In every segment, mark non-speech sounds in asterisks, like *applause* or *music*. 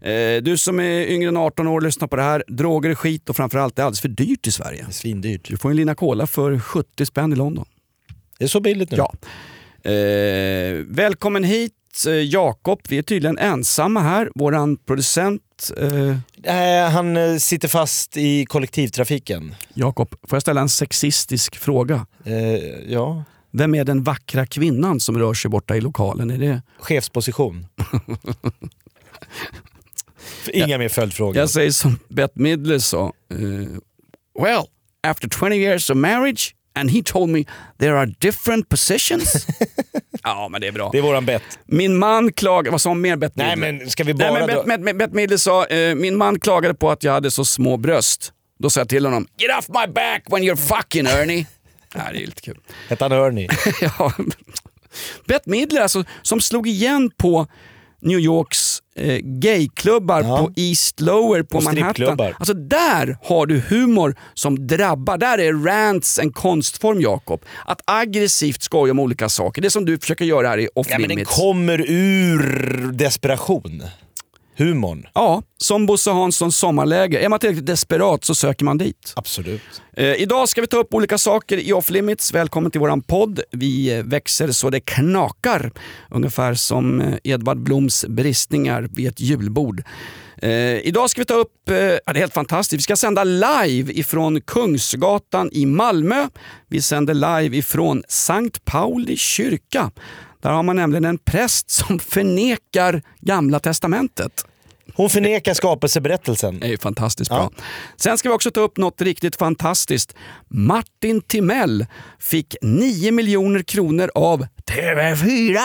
Eh, du som är yngre än 18 år, lyssna på det här. Droger är skit och framförallt det är alldeles för dyrt i Sverige. Svindyrt. Du får en lina cola för 70 spänn i London. Det är så billigt nu. Ja. Eh, välkommen hit eh, Jakob. Vi är tydligen ensamma här. Våran producent eh, Eh, han eh, sitter fast i kollektivtrafiken. Jakob, får jag ställa en sexistisk fråga? Ja, Vem är den vackra kvinnan som rör sig borta i lokalen? Är det... chefsposition. *laughs* Inga mer följdfrågor. Jag säger som Bette Midler sa. eh, well, after 20 years of marriage and he told me there are different positions. *laughs* ja, men det är bra. Det är våran bett. Min man klagade... Vad sa hon mer Bette Nej men ska vi Nej, bara... men dra- Bette Midler sa, eh, min man klagade på att jag hade så små bröst. Då sa jag till honom, get off my back when you're fucking Ernie. *laughs* Nej, det är lite kul. Hette han Ernie? *laughs* ja. Bette Midler alltså, som slog igen på New Yorks eh, gayklubbar Ja. på East Lower på Och Manhattan. Alltså där har du humor som drabbar. Där är rants en konstform Jakob. Att aggressivt skoja om olika saker. Det som du försöker göra här i Off Ja men den Limits. kommer ur desperation. Humorn. Ja, som Bosse Hanssons sommarläge. Är man tillräckligt desperat så söker man dit. Absolut. Eh, idag ska vi ta upp olika saker i Off Limits. Välkommen till våran podd. Vi eh, växer så det knakar. Ungefär som eh, Edvard Bloms bristningar vid ett julbord. Eh, idag ska vi ta upp, eh, det är helt fantastiskt, vi ska sända live ifrån Kungsgatan i Malmö. Vi sänder live ifrån Sankt Pauli kyrka. Där har man nämligen en präst som förnekar Gamla Testamentet. Hon förnekar skapelseberättelsen. Det är ju fantastiskt bra. Sen ska vi också ta upp något riktigt fantastiskt. Martin Timell fick 9 miljoner kronor av TV4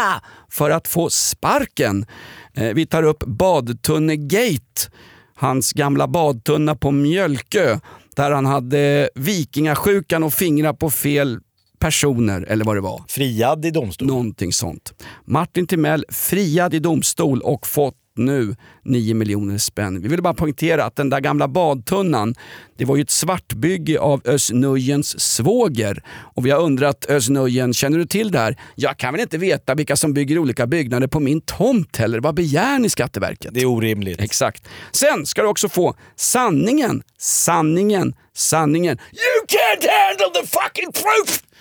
för att få sparken. Eh, Vi tar upp Badtunnegate, hans gamla badtunna på Mjölkö där han hade vikingasjukan och fingrar på fel personer eller vad det var. Friad i domstol. Någonting sånt. Martin Timell friad i domstol och fått nu 9 miljoner spänn. Vi vill bara poängtera att den där gamla badtunnan, det var ju ett svartbygge av Özz Nujens svåger. Och vi har undrat Özz Nujen, känner du till det här? Jag kan väl inte veta vilka som bygger olika byggnader på min tomt heller. Vad begär ni Skatteverket? Det är orimligt. Exakt. Sen ska du också få sanningen, sanningen, sanningen. You can't handle the fucking truth!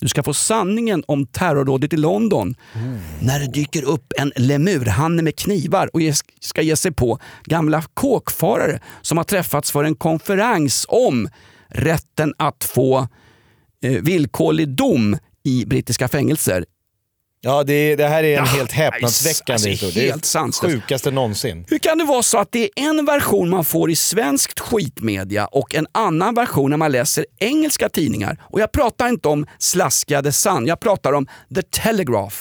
Du ska få sanningen om terrordådet i London. När det dyker upp en lemurhanne med knivar och ska ge sig på gamla kåkfarare som har träffats för en konferens om rätten att få eh, villkorlig dom i brittiska fängelser. Ja, det, det här är en Ja, helt häpnadsväckande alltså, historia. Det är helt sjukaste någonsin. Hur kan det vara så att det är en version man får i svenskt skitmedia och en annan version när man läser engelska tidningar? Och jag pratar inte om slaskiga The Sun, jag pratar om The Telegraph,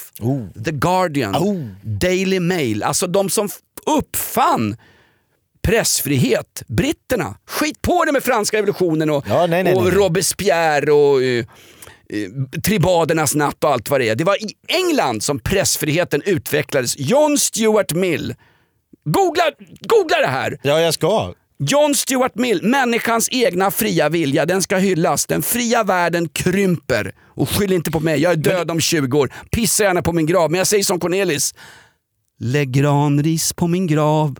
The Guardian, Oh. Daily Mail. Alltså de som uppfann pressfrihet, britterna. Skit på det med franska revolutionen och, Ja, nej, nej, och nej. Robespierre och eh, tribadernas natt och allt vad det är. Det var i England som pressfriheten utvecklades. John Stuart Mill. Googla, googla det här! Ja, jag ska. John Stuart Mill, människans egna fria vilja, den ska hyllas. Den fria världen krymper. Och skyll inte på mig, jag är död om 20 år. Pissa gärna på min grav, men jag säger som Cornelis. Lägg granris på min grav.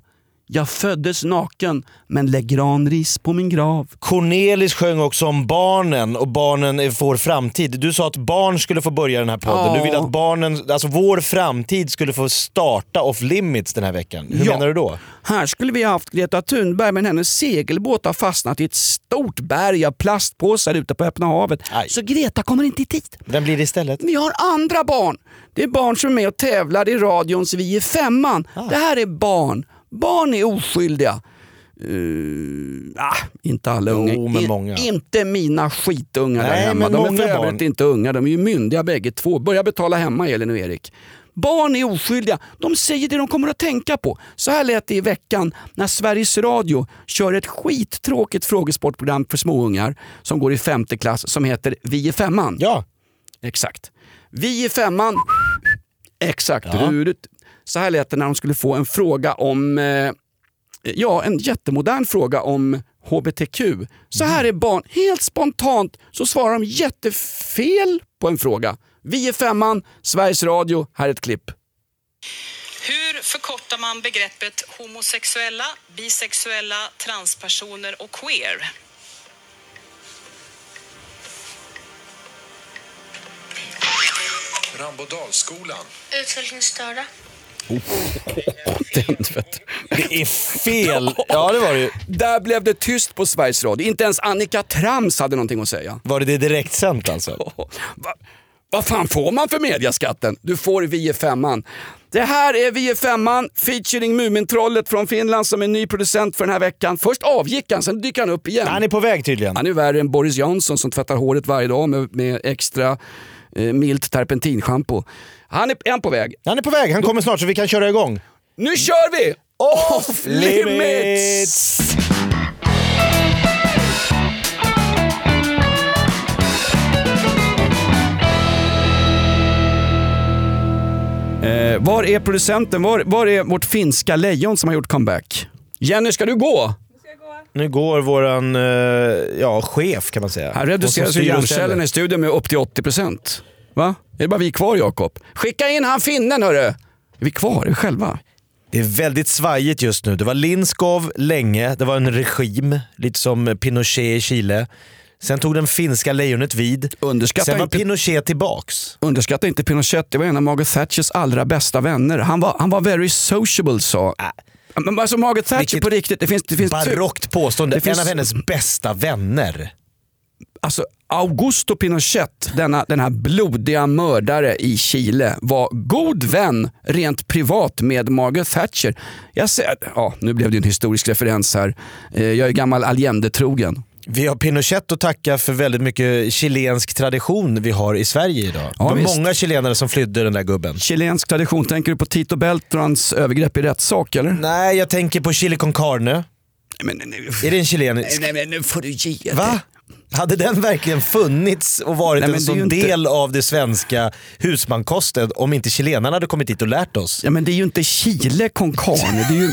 Jag föddes naken, men lägg granris på min grav. Cornelis sjöng också om barnen och barnen är vår framtid. Du sa att barn skulle få börja den här podden. Ja. Du vill att barnen, alltså vår framtid skulle få starta off limits den här veckan. Hur Ja. menar du då? Här skulle vi ha haft Greta Thunberg men hennes segelbåt har fastnat i ett stort berg av plastpåsar ute på öppna havet. Aj. Så Greta kommer inte hit. Vem blir det istället? Vi har andra barn. Det är barn som är med och tävlar i radions Vi är femman. Ah. Det här är barn. Barn är oskyldiga. Uh, ah, inte alla Jo, unga. men I-. Inte mina skitungar där Nej, hemma. men De är för övrigt inte unga, de är ju myndiga bägge två. Börja betala hemma Elin och Erik. Barn är oskyldiga. De säger det de kommer att tänka på. Så här lät det i veckan när Sveriges Radio kör ett skittråkigt frågesportprogram för småungar som går i femte klass som heter Vi i femman. Ja. Exakt. Vi i femman. Exakt. Ja. Så här lät det när de skulle få en fråga om, eh, ja en jättemodern fråga om HBTQ. Så här är barn, helt spontant så svarar de jättefel på en fråga. Vi är femman, Sveriges Radio, här är ett klipp. Hur förkortar man begreppet homosexuella, bisexuella, transpersoner och queer? Rambodalsskolan. Utvecklingsstörda. *laughs* Den, vet. Det är fel. Ja det var det ju. Där blev det tyst på Sveriges Radio. Inte ens Annika Trams hade någonting att säga. Var det det direktsänt alltså? *laughs* Va, vad fan får man för mediaskatten? Du får Vi är femman. Det här är Vi är femman featuring Mumintrollet från Finland som är ny producent för den här veckan. Först avgick han, sen dyker han upp igen. Han är på väg tydligen. Han är värre än Boris Johnson som tvättar håret varje dag med, med extra eh, milt terpentinschampo. Han är en på väg. Han är på väg, han kommer snart så vi kan köra igång. Nu kör vi! Off limits! Eh, var är producenten? Var, var är vårt finska lejon som har gjort comeback? Jenny, ska du gå? Nu går våran eh, ja, chef kan man säga. Här reduceras ju hjärncellerna i studion med upp till 80%. Va? Är det bara vi kvar Jakob? Skicka in han finnen hörru! Är vi kvar? Är vi själva? Det är väldigt svajigt just nu. Det var Linskov länge, det var en regim, lite som Pinochet i Chile. Sen tog den finska lejonet vid. Underskatta Sen var inte- Pinochet tillbaks. Underskatta inte Pinochet, det var en av Margaret Thatchers allra bästa vänner. Han var, han var very sociable sa... Men alltså Margaret Thatcher Vilket på riktigt, det finns... Det finns Barockt påstående. Det finns- En av hennes bästa vänner. Alltså Augusto Pinochet, denna, den här blodiga mördare i Chile, var god vän rent privat med Margaret Thatcher. Jag ser, ja, nu blev det en historisk referens här. Eh, Jag är gammal Allende-trogen. Vi har Pinochet att tacka för väldigt mycket chilensk tradition vi har i Sverige idag. Ja, det var visst. många chilenare som flydde den där gubben. Chilensk tradition, tänker du på Tito Beltrans övergrepp i rättssak eller? Nej, jag tänker på chili con carne. Men, nu, Är det en chilenisk? nej, men nu får du ge. Va? Hade den verkligen funnits och varit Nej, en sån inte- del av det svenska husmankosten om inte chilenarna hade kommit hit och lärt oss? Ja, men det är ju inte Chile con carne. Det är ju,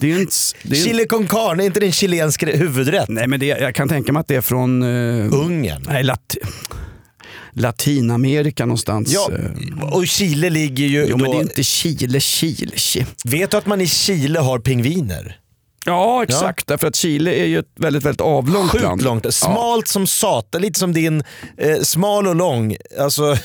det är inte... Det är ju, Chili con carne, är inte det en chilensk huvudrätt? nej, men det, jag kan tänka mig att det är från... eh, Ungern. nej, lat, Latinamerika någonstans. Ja, eh. och Chile ligger ju Jo då... men det är inte Chile, Chile. Chi- Vet du att man i Chile har pingviner? Ja exakt, därför att Chile är ju ett väldigt, väldigt avlångt Sjukt land. långt. Ja. Smalt som satan, lite som din eh, smal och lång. Alltså,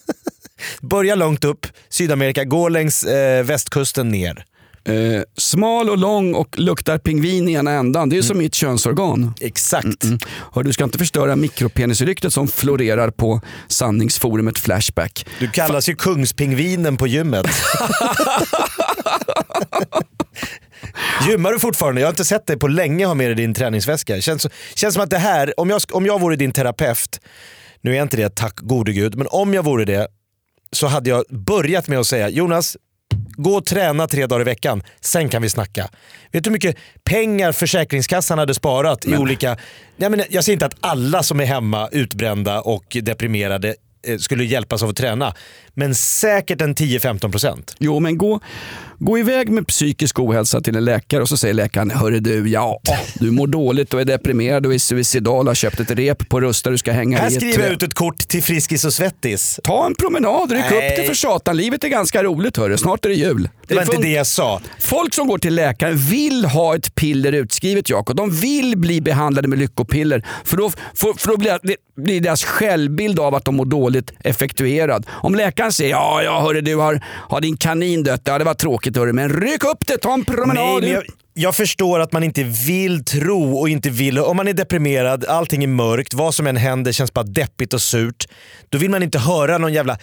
*laughs* börja långt upp, Sydamerika, går längs eh, västkusten ner. Eh, smal och lång och luktar pingvin i ena ändan. Det är som mitt könsorgan. Exakt. Mm. Hör, du ska inte förstöra mikropenisryktet som florerar på sanningsforumet Flashback. Du kallas ju kungspingvinen på gymmet. *laughs* *laughs* Gymmar du fortfarande? Jag har inte sett dig på länge ha med dig din träningsväska. Känns, känns som att det här, om jag, om jag vore din terapeut, nu är jag inte det tack gode gud, men om jag vore det så hade jag börjat med att säga Jonas, gå och träna tre dagar i veckan, sen kan vi snacka. Vet du hur mycket pengar Försäkringskassan hade sparat i olika... Jag, menar, jag säger inte att alla som är hemma utbrända och deprimerade eh, skulle hjälpas av att träna, men säkert en 10-15%. Jo, men gå, gå iväg med psykisk ohälsa till en läkare och så säger läkaren, hörru du, ja, du mår dåligt och är deprimerad och är suicidal och har köpt ett rep på Rusta du ska hänga Här i ett skriver jag ut ett kort till Friskis och Svettis. Ta en promenad, ryck upp det för satan. Livet är ganska roligt hörru, snart är det jul. Det var inte det jag sa. Folk som går till läkaren vill ha ett piller utskrivet Jakob. De vill bli behandlade med lyckopiller. För då, för, för då blir, det, blir deras självbild av att de mår dåligt effektuerad. Om läkaren säger ja, ja hörru du har, har din kanin dött, ja det var tråkigt hörru, men ryck upp det, ta en promenad. Nej, jag, ut." Jag förstår att man inte vill tro och inte vill... Om man är deprimerad, allting är mörkt, vad som än händer känns bara deppigt och surt. Då vill man inte höra någon jävla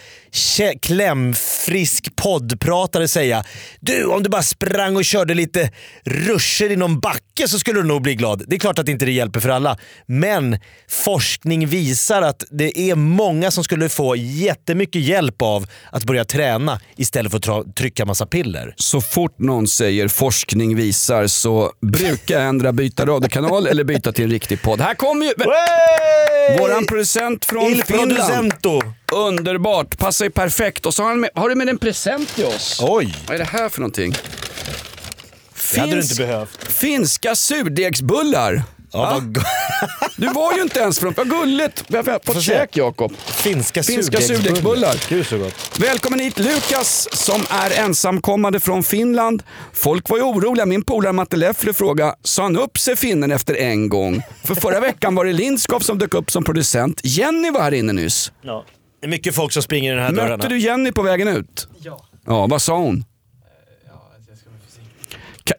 klämfrisk poddpratare säga “Du, om du bara sprang och körde lite ruscher i någon backe så skulle du nog bli glad”. Det är klart att inte det hjälper för alla, men forskning visar att det är många som skulle få jättemycket hjälp av att börja träna istället för att trycka massa piller. Så fort någon säger forskning visar så brukar jag ändra byta radiokanal eller byta till en riktig podd. Här kommer ju våran producent från Il Finland. producento! Underbart, passar ju perfekt. Och så har, han med, har du med en present till oss? Oj, Vad är det här för någonting? det hade du inte behövt. Finska surdegsbullar. Ja, Va? vad go- Du var ju inte ens från... Vad gulligt. Vi har fått käk Jakob. Finska, Finska surdegsbullar. Gud så gott. Välkommen hit Lukas som är ensamkommande från Finland. Folk var ju oroliga. Min polare Matte Leffler frågade, sa han upp sig finnen efter en gång? För förra veckan var det Lindskov som dök upp som producent. Jenny var här inne nyss. Ja. Det är mycket folk som springer i den här dörrarna. Mötte du Jenny på vägen ut? Ja. Ja, vad sa hon?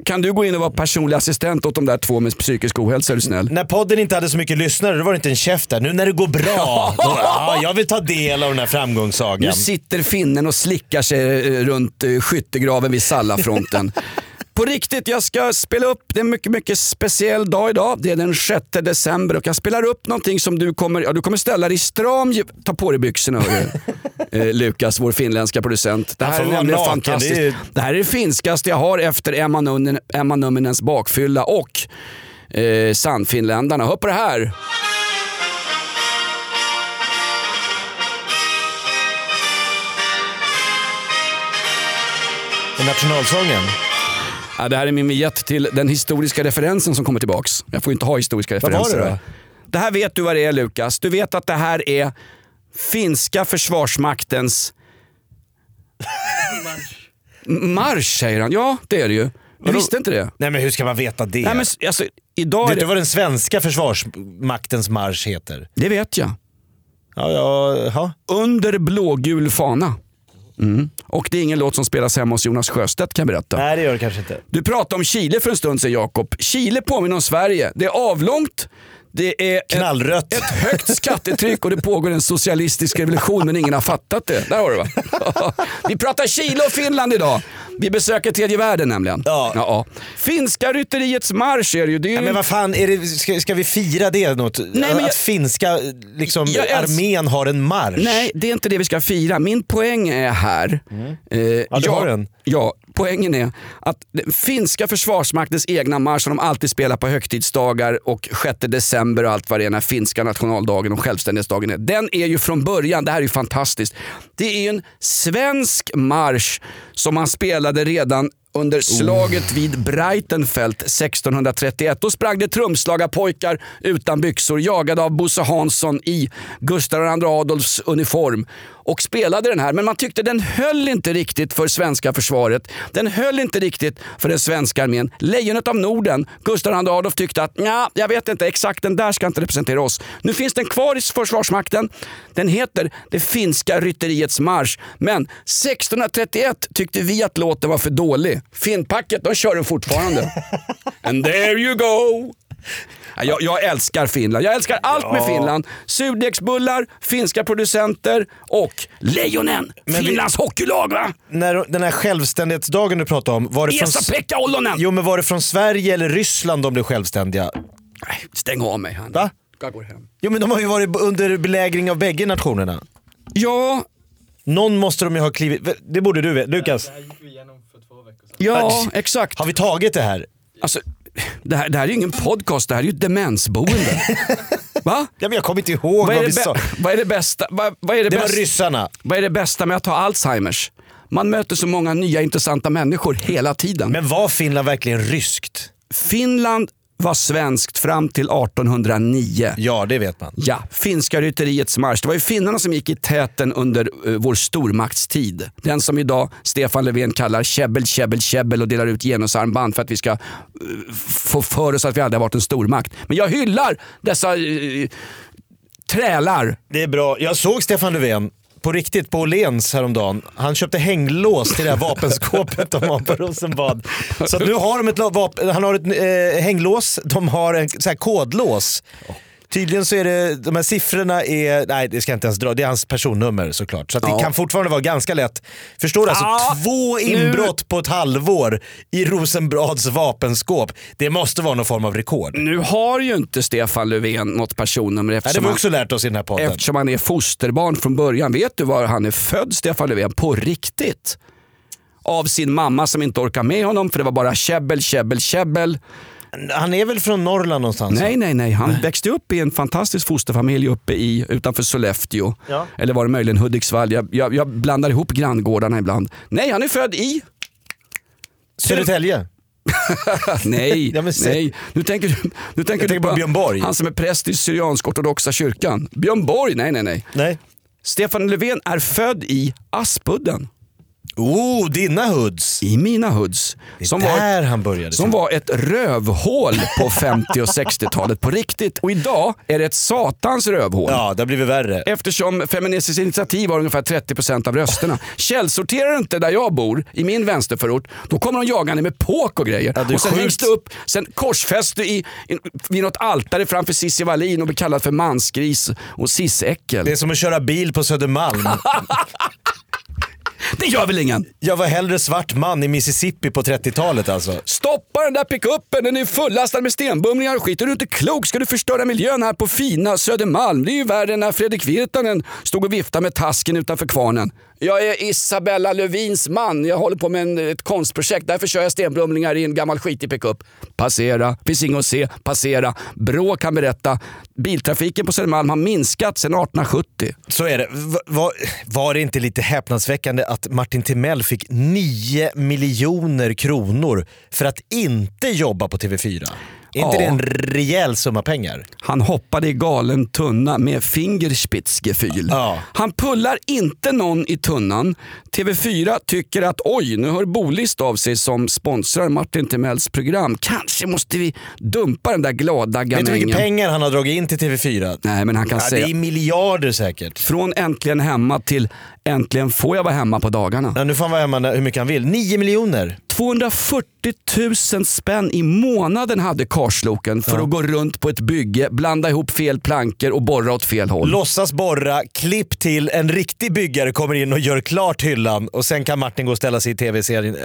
Kan, du gå in och vara personlig assistent åt de där två med psykisk ohälsa är du snäll? När podden inte hade så mycket lyssnare då var det inte en käft där. Nu när det går bra, då, ja, jag vill ta del av den här Nu framgångssagan. sitter finnen och slickar sig eh, runt eh, skyttegraven vid Sallafronten. *laughs* På riktigt, jag ska spela upp, det är en mycket, mycket speciell dag idag. Det är den 6 december och jag spelar upp någonting som du kommer, ja, du kommer ställa dig stram, ta på dig byxorna hörru. *laughs* eh, Lukas, vår finländska producent. Det här är nämligen fantastiskt. det är- Det här är det finskaste jag har efter Emma, Nunnen, Emma Numminens bakfylla och eh, Sannfinländarna. Hör på det här. Nationalsången. Ja, det här är min vignett till den historiska referensen som kommer tillbaks. Jag får ju inte ha historiska Vad var referenser. det då? här. Det här vet du vad det är Lukas. Du vet att det här är finska försvarsmaktens *laughs* marsch. säger han. Ja, det är det ju. Du visste inte det? Nej men hur ska man veta det? Nej, men, alltså, idag Vet du det... vad den svenska försvarsmaktens marsch heter? det vet jag. Ja, ja, ja. Under blågul fana. Mm. Och det är ingen låt som spelas hemma hos Jonas Sjöstedt kan jag berätta. Nej det gör det kanske inte. Du pratade om Chile för en stund sedan Jakob. Chile påminner om Sverige. Det är avlångt, det är ett, Knallrött. ett högt skattetryck och det pågår en socialistisk revolution men ingen har fattat det. Där har du va? *laughs* Vi pratar Chile och Finland idag. Vi besöker tredje världen nämligen. Ja. Ja. Finska rytteriets marsch är det ju. Det är ju Ja, men vad fan, är det, ska, ska vi fira det något? men att jag- finska liksom, Jag armén har en marsch? Nej, det är inte det vi ska fira. Min poäng är här. Eh, Ja, du har den. Ja, poängen är att den finska försvarsmaktens egna marsch som de alltid spelar på högtidsdagar och 6 december och allt vad det är när finska nationaldagen och självständighetsdagen är. Den är ju från början, det här är ju fantastiskt. Det är ju en svensk marsch som man spelade redan under slaget vid Breitenfeld 1631. Då sprang det trumslagarpojkar utan byxor jagade av Bosse Hansson i Gustav II Adolfs uniform och spelade den här. Men man tyckte den höll inte riktigt för svenska försvaret. Den höll inte riktigt för den svenska armén. Lejonet av Norden, Gustav II Adolf tyckte att ja, jag vet inte exakt den där ska inte representera oss. Nu finns den kvar i Försvarsmakten. Den heter Det finska rytteriets marsch. Men 1631 tyckte vi att låten var för dålig. Finnpacket, de kör den fortfarande. *laughs* And there you go! Ja, Jag, jag älskar Finland. Jag älskar allt med Finland. Surdegsbullar, finska producenter och Lejonen! Men vi- Finlands hockeylag va? När, den här självständighetsdagen du pratade om, var det, från, Esa-Pekka Ollonen! jo, men var det från Sverige eller Ryssland de blev självständiga? Nej, Stäng av mig. Han. Va? Jag går hem. Jo men de har ju varit under belägring av bägge nationerna. Ja, Någon måste de ju ha klivit... Det borde du veta. Lukas, ja exakt. har vi tagit det här? Alltså, det, här, det här är ju ingen podcast, det här är ju ett demensboende. *laughs* Va? Ja, men jag kommer inte ihåg Vad vad, är, vi det sa. vad är det bästa? Vad, vad är det, Det var bästa? ryssarna. Vad är det bästa med att ha Alzheimers? Man möter så många nya intressanta människor hela tiden. Men var Finland verkligen ryskt? Finland var svenskt fram till 1809. Ja, det vet man. Ja, finska rytteriets marsch. Det var ju finnarna som gick i täten under eh, vår stormaktstid. Den som idag Stefan Löfven kallar käbbel, käbbel, käbbel och delar ut genusarmband för att vi ska eh, få för oss att vi aldrig har varit en stormakt. Men jag hyllar dessa eh, trälar. Det är bra. Jag såg Stefan Löfven på riktigt på Åhléns häromdagen. Han köpte hänglås till det här vapenskåpet de har på Rosenbad. Så nu har de ett vapen, han har ett eh, hänglås, de har en så här kodlås. Tydligen så är det, de här siffrorna är, nej det ska jag inte ens dra, det är hans personnummer såklart. Så att det Ja. kan fortfarande vara ganska lätt. Förstår du? Alltså Ja, två nu- inbrott på ett halvår i Rosenbads vapenskåp. Det måste vara någon form av rekord. Nu har ju inte Stefan Löfven något personnummer Nej, det eftersom, har vi också lärt oss i den här podden. eftersom han är fosterbarn från början. Vet du var han är född, Stefan Löfven? På riktigt. Av sin mamma som inte orkar med honom för det var bara käbbel, käbbel, käbbel. Han är väl från Norrland någonstans? Nej, nej, nej. Han växte upp i en fantastisk fosterfamilj uppe i, utanför Sollefteå. Ja. Eller var det möjligen Hudiksvall? Jag, jag, jag blandar ihop granngårdarna ibland. Nej, han är född i... Södertälje? *laughs* Nej, Ja, nej. Nu tänker du, nu tänker Jag du tänker på Björn Borg. Han som är präst i Syriansk-ortodoxa kyrkan. Björn Borg? Nej, nej, nej. Nej. Stefan Löfven är född i Aspudden. Oh, dina hoods. I mina hoods. Det är Som där var, han började. som var ett rövhål på 50 och 60-talet på riktigt. Och idag är det ett satans rövhål. Ja, det har blivit värre. Eftersom Feministiskt initiativ har ungefär 30% av rösterna. Källsorterar du inte där jag bor, i min vänsterförort, då kommer de jagande med påk och grejer. Ja, och sen hängs du upp, sen korsfästs du i, i, vid något altare framför Cissi Wallin och blir kallad för mansgris och sissäckel. Det Det, är som att köra bil på Södermalm. *laughs* gör väl ingen? Jag var hellre svart man i Mississippi på 30-talet alltså. Stoppa den där pickuppen, den är fullastad med stenbumlingar och skit. Är du inte klok ska du förstöra miljön här på fina Södermalm. Det är ju värre än när Fredrik Virtanen stod och viftade med tasken utanför kvarnen. Jag är Isabella Lövins man. Jag håller på med en, ett konstprojekt. Därför kör jag stenbrumlingar i en gammal skitig pickup. Passera, finns inget att se. Passera. Brå kan berätta. Biltrafiken på Södermalm har minskat sedan 1870. Så är det. Var, var det inte lite häpnadsväckande att Martin Timell fick 9 miljoner kronor för att inte jobba på TV4? Är inte det en rejäl summa pengar? Han hoppade i galen tunna med fingerspitzgefühl. Ja. Han pullar inte någon i tunnan. TV4 tycker att oj, nu hör Bolist av sig som sponsrar Martin Timells program. Kanske måste vi dumpa den där glada Vet du hur mycket gamängen. pengar han har dragit in till TV4? Nej, men han kan Ja, det säga är miljarder säkert. från äntligen hemma till äntligen får jag vara hemma på dagarna. Ja, nu får han vara hemma hur mycket han vill. 9 miljoner! 240 000 spänn i månaden hade karsloken för att gå runt på ett bygge, blanda ihop fel plankor och borra åt fel håll. Låtsas borra, klipp till, en riktig byggare kommer in och gör klart hyllan och sen kan Martin gå och ställa sig i tv-serien.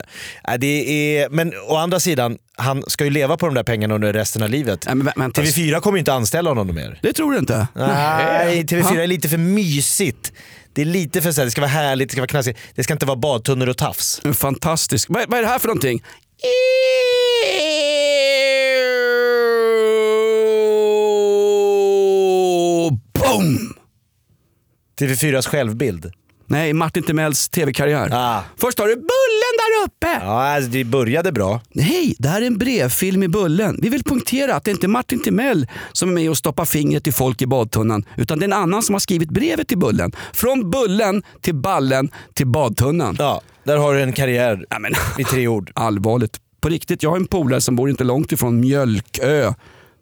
Äh, det är, men å andra sidan, han ska ju leva på de där pengarna under resten av livet. Nej, men vä- vänta. TV4 kommer ju inte anställa honom mer. Det tror du inte? Nej, TV4 Ha? är lite för mysigt. Det är lite för så här, det ska vara härligt, det ska vara knasigt. Det ska inte vara badtunnor och tafs. Fantastisk. Vad, vad är det här för någonting? Boom! TV4s självbild. Nej, Martin Timells tv-karriär. Ah. Först har du Bullen där uppe. Ja, alltså, det började bra. Nej, det här är en brevfilm i Bullen. Vi vill punktera att det inte är Martin Timell som är med och stoppar fingret i folk i badtunnan. Utan det är en annan som har skrivit brevet till Bullen. Från Bullen till Ballen till badtunnan. Ja, där har du en karriär Ja, men, i tre ord. *laughs* allvarligt. På riktigt, jag har en polare som bor inte långt ifrån Mjölkö.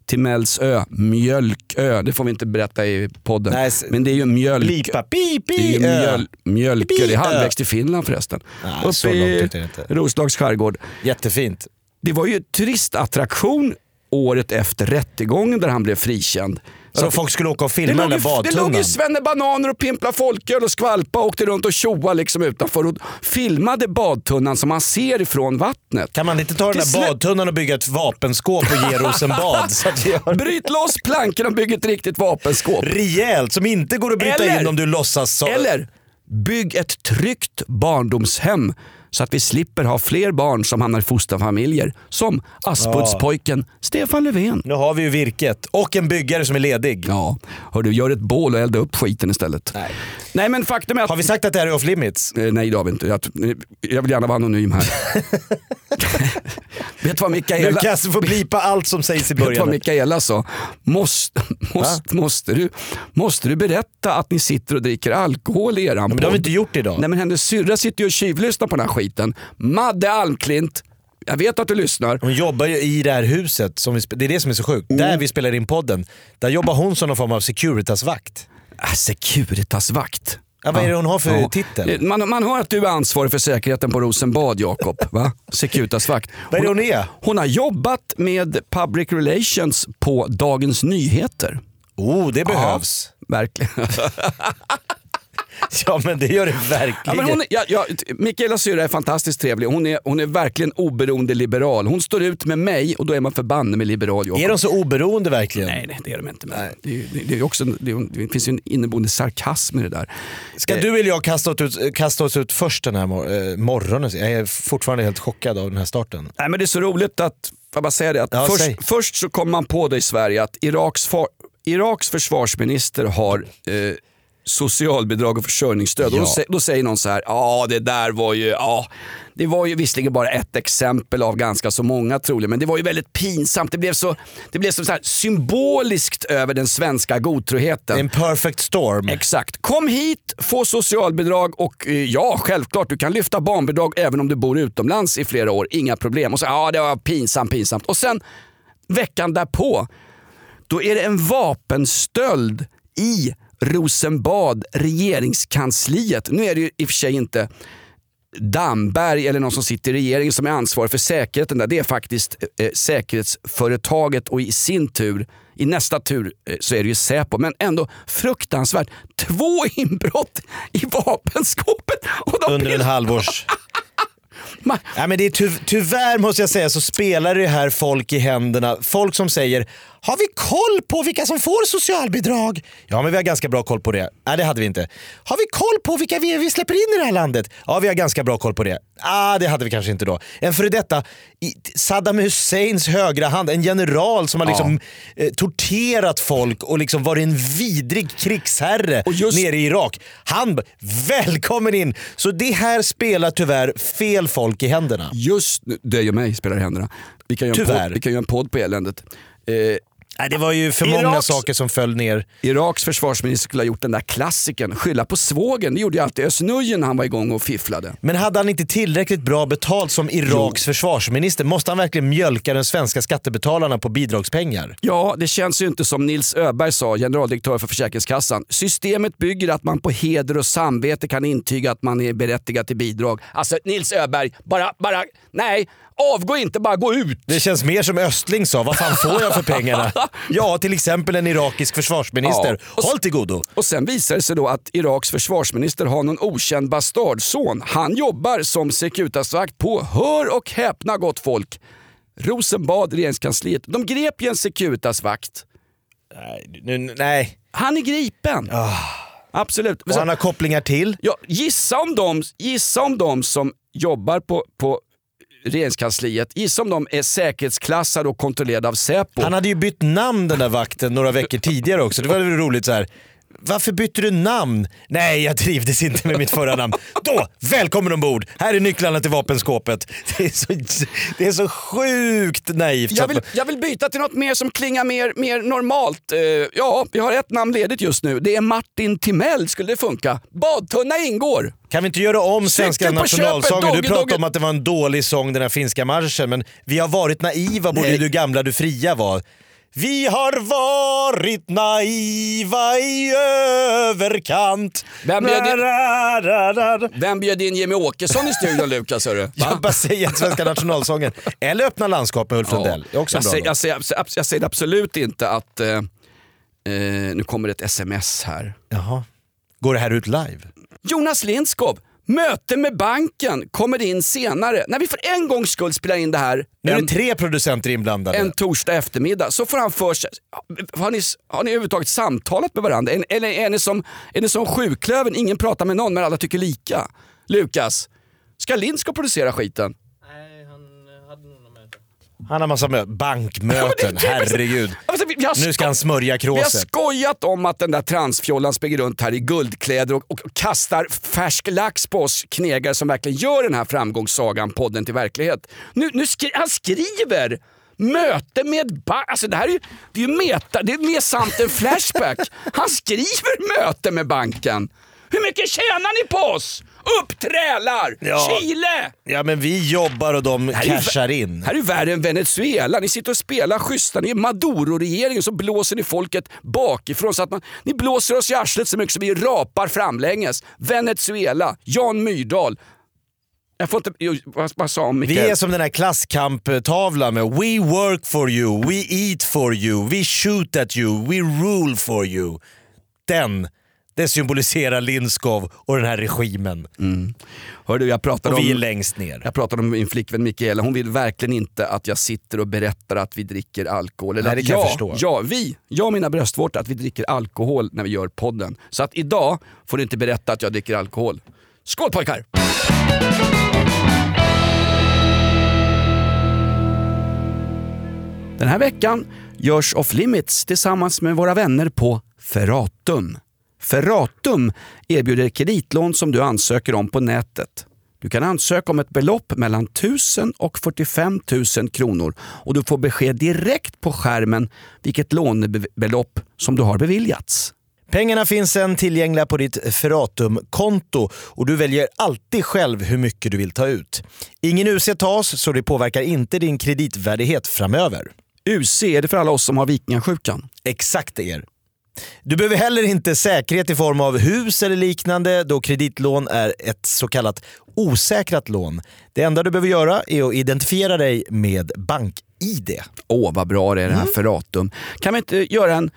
Timellsö, Mjölkö. Det får vi inte berätta i podden. Nej, Men det är ju mjölk... Blipa, pi, Det är pi, mjöl, Mjölkö, det är Pi, halvvägs till Finland förresten. Nej, så långt inte. Roslags skärgård. Jättefint. Det var ju turistattraktion året efter rättegången där han blev frikänd. Så folk skulle åka och filma den där det låg ju badtunnan. Svenne Bananer och pimpla folköl och skvalpa och åkte runt och tjoa liksom utanför och filmade badtunnan som man ser ifrån vattnet. Kan man inte ta den där badtunnan och bygga ett vapenskåp och ge Rosenbad? så att vi har Bryt loss plankorna och bygg ett riktigt vapenskåp. rejält som inte går att bryta Eller- in om du låtsas så. Eller bygg ett tryggt barndomshem så att vi slipper ha fler barn som hamnar i fosterfamiljer. Som Aspudspojken Stefan Löfven. Nu har vi ju virket och en byggare som är ledig. Ja, hör du, gör ett bål och elda upp skiten istället. Nej. Nej men faktum är att... Har vi sagt att det här är off limits? Eh, Nej det har vi inte. Jag, jag vill gärna vara anonym här. *laughs* vet du vad Mikaela... Lukas får blipa allt som sägs i Vet du vad början. Mikaela sa? Måste, måste, måste, du, måste du berätta att ni sitter och dricker alkohol i eran Men det har vi inte gjort idag. Nej men hennes syrra sitter ju och tjuvlyssnar på den här skiten. Madde Almklint, jag vet att du lyssnar. Hon jobbar ju i det här huset, som vi, det är det som är så sjukt. Mm. Där vi spelar in podden, där jobbar hon som någon form av Securitas-vakt. Äh, Securitas-vakt. Ja, vad är det hon har för Ja. titel? Man, man hör att du är ansvarig för säkerheten på Rosenbad, Jakob. Va? *laughs* Securitasvakt. Vad är det hon är? Hon har jobbat med public relations på Dagens Nyheter. Oh, det behövs. Verkligen. *laughs* *laughs* Ja men det gör det Ja, verkligen. men hon, är- ja, ja, Mikaela syrra är fantastiskt trevlig. Hon är, hon är verkligen oberoende liberal. Hon står ut med mig och då är man förbanne med liberal. Jakob. Är de så oberoende verkligen? Nej, nej, det är de inte. Men det, det, det, är också, det, det finns ju en inneboende sarkasm i det där. Ska du eller jag kasta, oss ut, kasta oss ut först den här mor- eh, morgonen? Jag är fortfarande helt chockad av den här starten. Nej, men det är så roligt att, får jag bara säga det, att Ja, säg. först, först så kom man på det i Sverige att Iraks, Iraks försvarsminister har eh, socialbidrag och försörjningsstöd. Och Ja. då, sä- då säger någon så här, ja det där var ju, ja det var ju visserligen bara ett exempel av ganska så många troligen, men det var ju väldigt pinsamt. Det blev så, det blev så, så här symboliskt över den svenska godtroheten. En perfect storm. Exakt. Kom hit, få socialbidrag och eh, ja, självklart du kan lyfta barnbidrag även om du bor utomlands i flera år. Inga problem. Och så, ja det var pinsamt, pinsamt. Och sen veckan därpå, då är det en vapenstöld i Rosenbad, regeringskansliet. Nu är det ju i och för sig inte Damberg eller någon som sitter i regeringen som är ansvarig för säkerheten där. Det är faktiskt eh, säkerhetsföretaget och i sin tur, i nästa tur eh, så är det ju Säpo. Men ändå fruktansvärt. Två inbrott i vapenskåpet. Under en halvårs... *laughs* Man- Ja, men det är ty tyvärr måste jag säga så spelar det här folk i händerna. Folk som säger har vi koll på vilka som får socialbidrag? Ja men vi har ganska bra koll på det. Nej det hade vi inte. Har vi koll på vilka vi, vi släpper in i det här landet? Ja vi har ganska bra koll på det. Ah, det hade vi kanske inte då. En före detta Saddam Husseins högra hand, en general som har liksom eh, torterat folk och liksom varit en vidrig krigsherre Och just- nere i Irak. Han, välkommen in! Så det här spelar tyvärr fel folk i händerna. Just nu, det gör mig spelar i händerna. Vi kan göra, en Tyvärr. podd, vi kan göra en podd på eländet. Eh, Nej, det var ju för många Iraks- saker som föll ner. Iraks försvarsminister skulle ha gjort den där klassiken, skylla på svågen. Det gjorde ju alltid Özz när han var igång och fifflade. Men hade han inte tillräckligt bra betalt som Iraks försvarsminister? Måste han verkligen mjölka de svenska skattebetalarna på bidragspengar? Ja, det känns ju inte som Nils Öberg sa, generaldirektör för Försäkringskassan. Systemet bygger att man på heder och samvete kan intyga att man är berättigad till bidrag. Alltså Nils Öberg, bara, bara, nej, avgå inte, bara gå ut. Det känns mer som Östling sa, vad fan får jag för pengarna? *laughs* Ja, till exempel en irakisk försvarsminister. Ja, Håll till godo! Och sen visar det sig då att Iraks försvarsminister har någon okänd bastardson. Han jobbar som Securitasvakt på, hör och häpna gott folk, Rosenbad, regeringskansliet. De grep ju en Securitasvakt. Nej, nu, nej. Han är gripen. Absolut. Och han har kopplingar till? Ja, gissa, om de, gissa om de som jobbar på, på regeringskansliet, gissa om de är säkerhetsklassade och kontrollerade av Säpo. Han hade ju bytt namn den där vakten några veckor tidigare också. Det var väl roligt så här. Varför bytte du namn? Nej, jag trivdes inte med mitt förra namn. Då, välkommen ombord! Här är nycklarna till vapenskåpet. Det är så, det är så sjukt naivt. Jag vill, jag vill byta till något mer som klingar mer, mer normalt. Eh, ja, vi har ett namn ledigt just nu. Det är Martin Timell. Skulle det funka? Badtunna ingår. Kan vi inte göra om svenska nationalsången? köpet, Du pratade om att det var en dålig sång den här finska marschen, men vi har varit naiva borde Nej. du gamla du fria var. Vi har varit naiva i överkant. Vem bjöd in- da, da, da. Vem bjöd in Jimmy Åkesson i studion Lukas? hörru? *laughs* Jag bara säger svenska nationalsången. Eller Öppna landskap med Ulf Ja. Lundell. Det jag, säger, jag, säger, jag, säger absolut inte att... Eh, eh, nu kommer ett sms här. Jaha. Går det här ut live? Jonas Lindskov, möte med banken kommer in senare. När vi för en gångs skull spelar in det här Nu är det tre producenter inblandade. en torsdag eftermiddag så får han för sig... Har ni, har ni överhuvudtaget samtalat med varandra? Eller- är ni som, är ni som sjuklöven, ingen pratar med någon men alla tycker lika? Lukas, ska Lindskov producera skiten? Han har massa mö- bankmöten, *laughs* Ja, herregud. Alltså, har Nu ska han smörja Vi har kråset. skojat om att den där transfjollan springer runt här i guldkläder och, och kastar färsk lax på oss knegare som verkligen gör den här framgångssagan, podden till verklighet. Nu, nu skri han skriver möte med bank. Alltså det här är ju, det är ju meta, det är mer sant än Flashback. Han skriver möte med banken. Hur mycket tjänar ni på oss? Upp trälar! Ja. Chile! Ja men vi jobbar och de Här är cashar vä- in. Här är värre än Venezuela. Ni sitter och spelar schyssta. Ni är Maduro-regeringen så blåser ni folket bakifrån. Så att man, ni blåser oss i arslet så mycket så vi rapar framlänges. Venezuela, Jan Myrdal. Jag får inte... Vad, sa Vi Mikael? är som den här klasskamptavlan med We work for you, we eat for you, we shoot at you, we rule for you. Den, det symboliserar Lindskov och den här regimen. Hörde, jag pratade Och vi är om... längst ner. Jag pratade om min flickvän Mikaela, hon vill verkligen inte att jag sitter och berättar att vi dricker alkohol. Eller Nej, det att kan jag jag, förstå. Ja, vi, jag och mina bröstvårtor, att vi dricker alkohol när vi gör podden. Så att idag får du inte berätta att jag dricker alkohol. Skål pojkar! Den här veckan görs Off Limits tillsammans med våra vänner på Ferratum. Ferratum erbjuder kreditlån som du ansöker om på nätet. Du kan ansöka om ett belopp mellan 1000 och 45 000 kronor och du får besked direkt på skärmen vilket lånebelopp som du har beviljats. Pengarna finns sen tillgängliga på ditt Ferratum-konto och du väljer alltid själv hur mycket du vill ta ut. Ingen UC tas så det påverkar inte din kreditvärdighet framöver. UC är det för alla oss som har vikingasjukan. Exakt er. Du behöver heller inte säkerhet i form av hus eller liknande då kreditlån är ett så kallat osäkrat lån. Det enda du behöver göra är att identifiera dig med BankID. Åh vad bra det är det här Ferratum. Kan vi inte göra en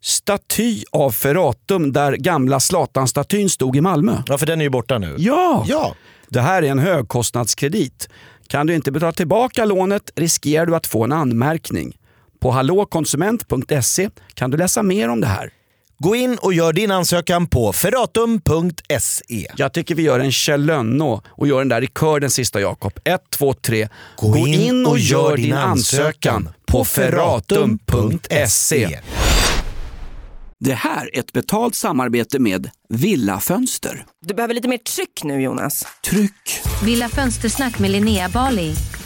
staty av Ferratum där gamla Zlatan-statyn stod i Malmö? Ja, för den är ju borta nu. Ja! Ja. Det här är en högkostnadskredit. Kan du inte betala tillbaka lånet riskerar du att få en anmärkning. På hallåkonsument.se kan du läsa mer om det här. Gå in och gör din ansökan på ferratum.se. Jag tycker vi gör en Kjell Lönnå och gör den där i kör den sista Jakob. 1, 2, 3. Gå, in och gör din ansökan på ferratum.se. Det här är ett betalt samarbete med Villa Fönster. Du behöver lite mer tryck nu Jonas. Tryck! Villa Fönstersnack med Linnea Bali.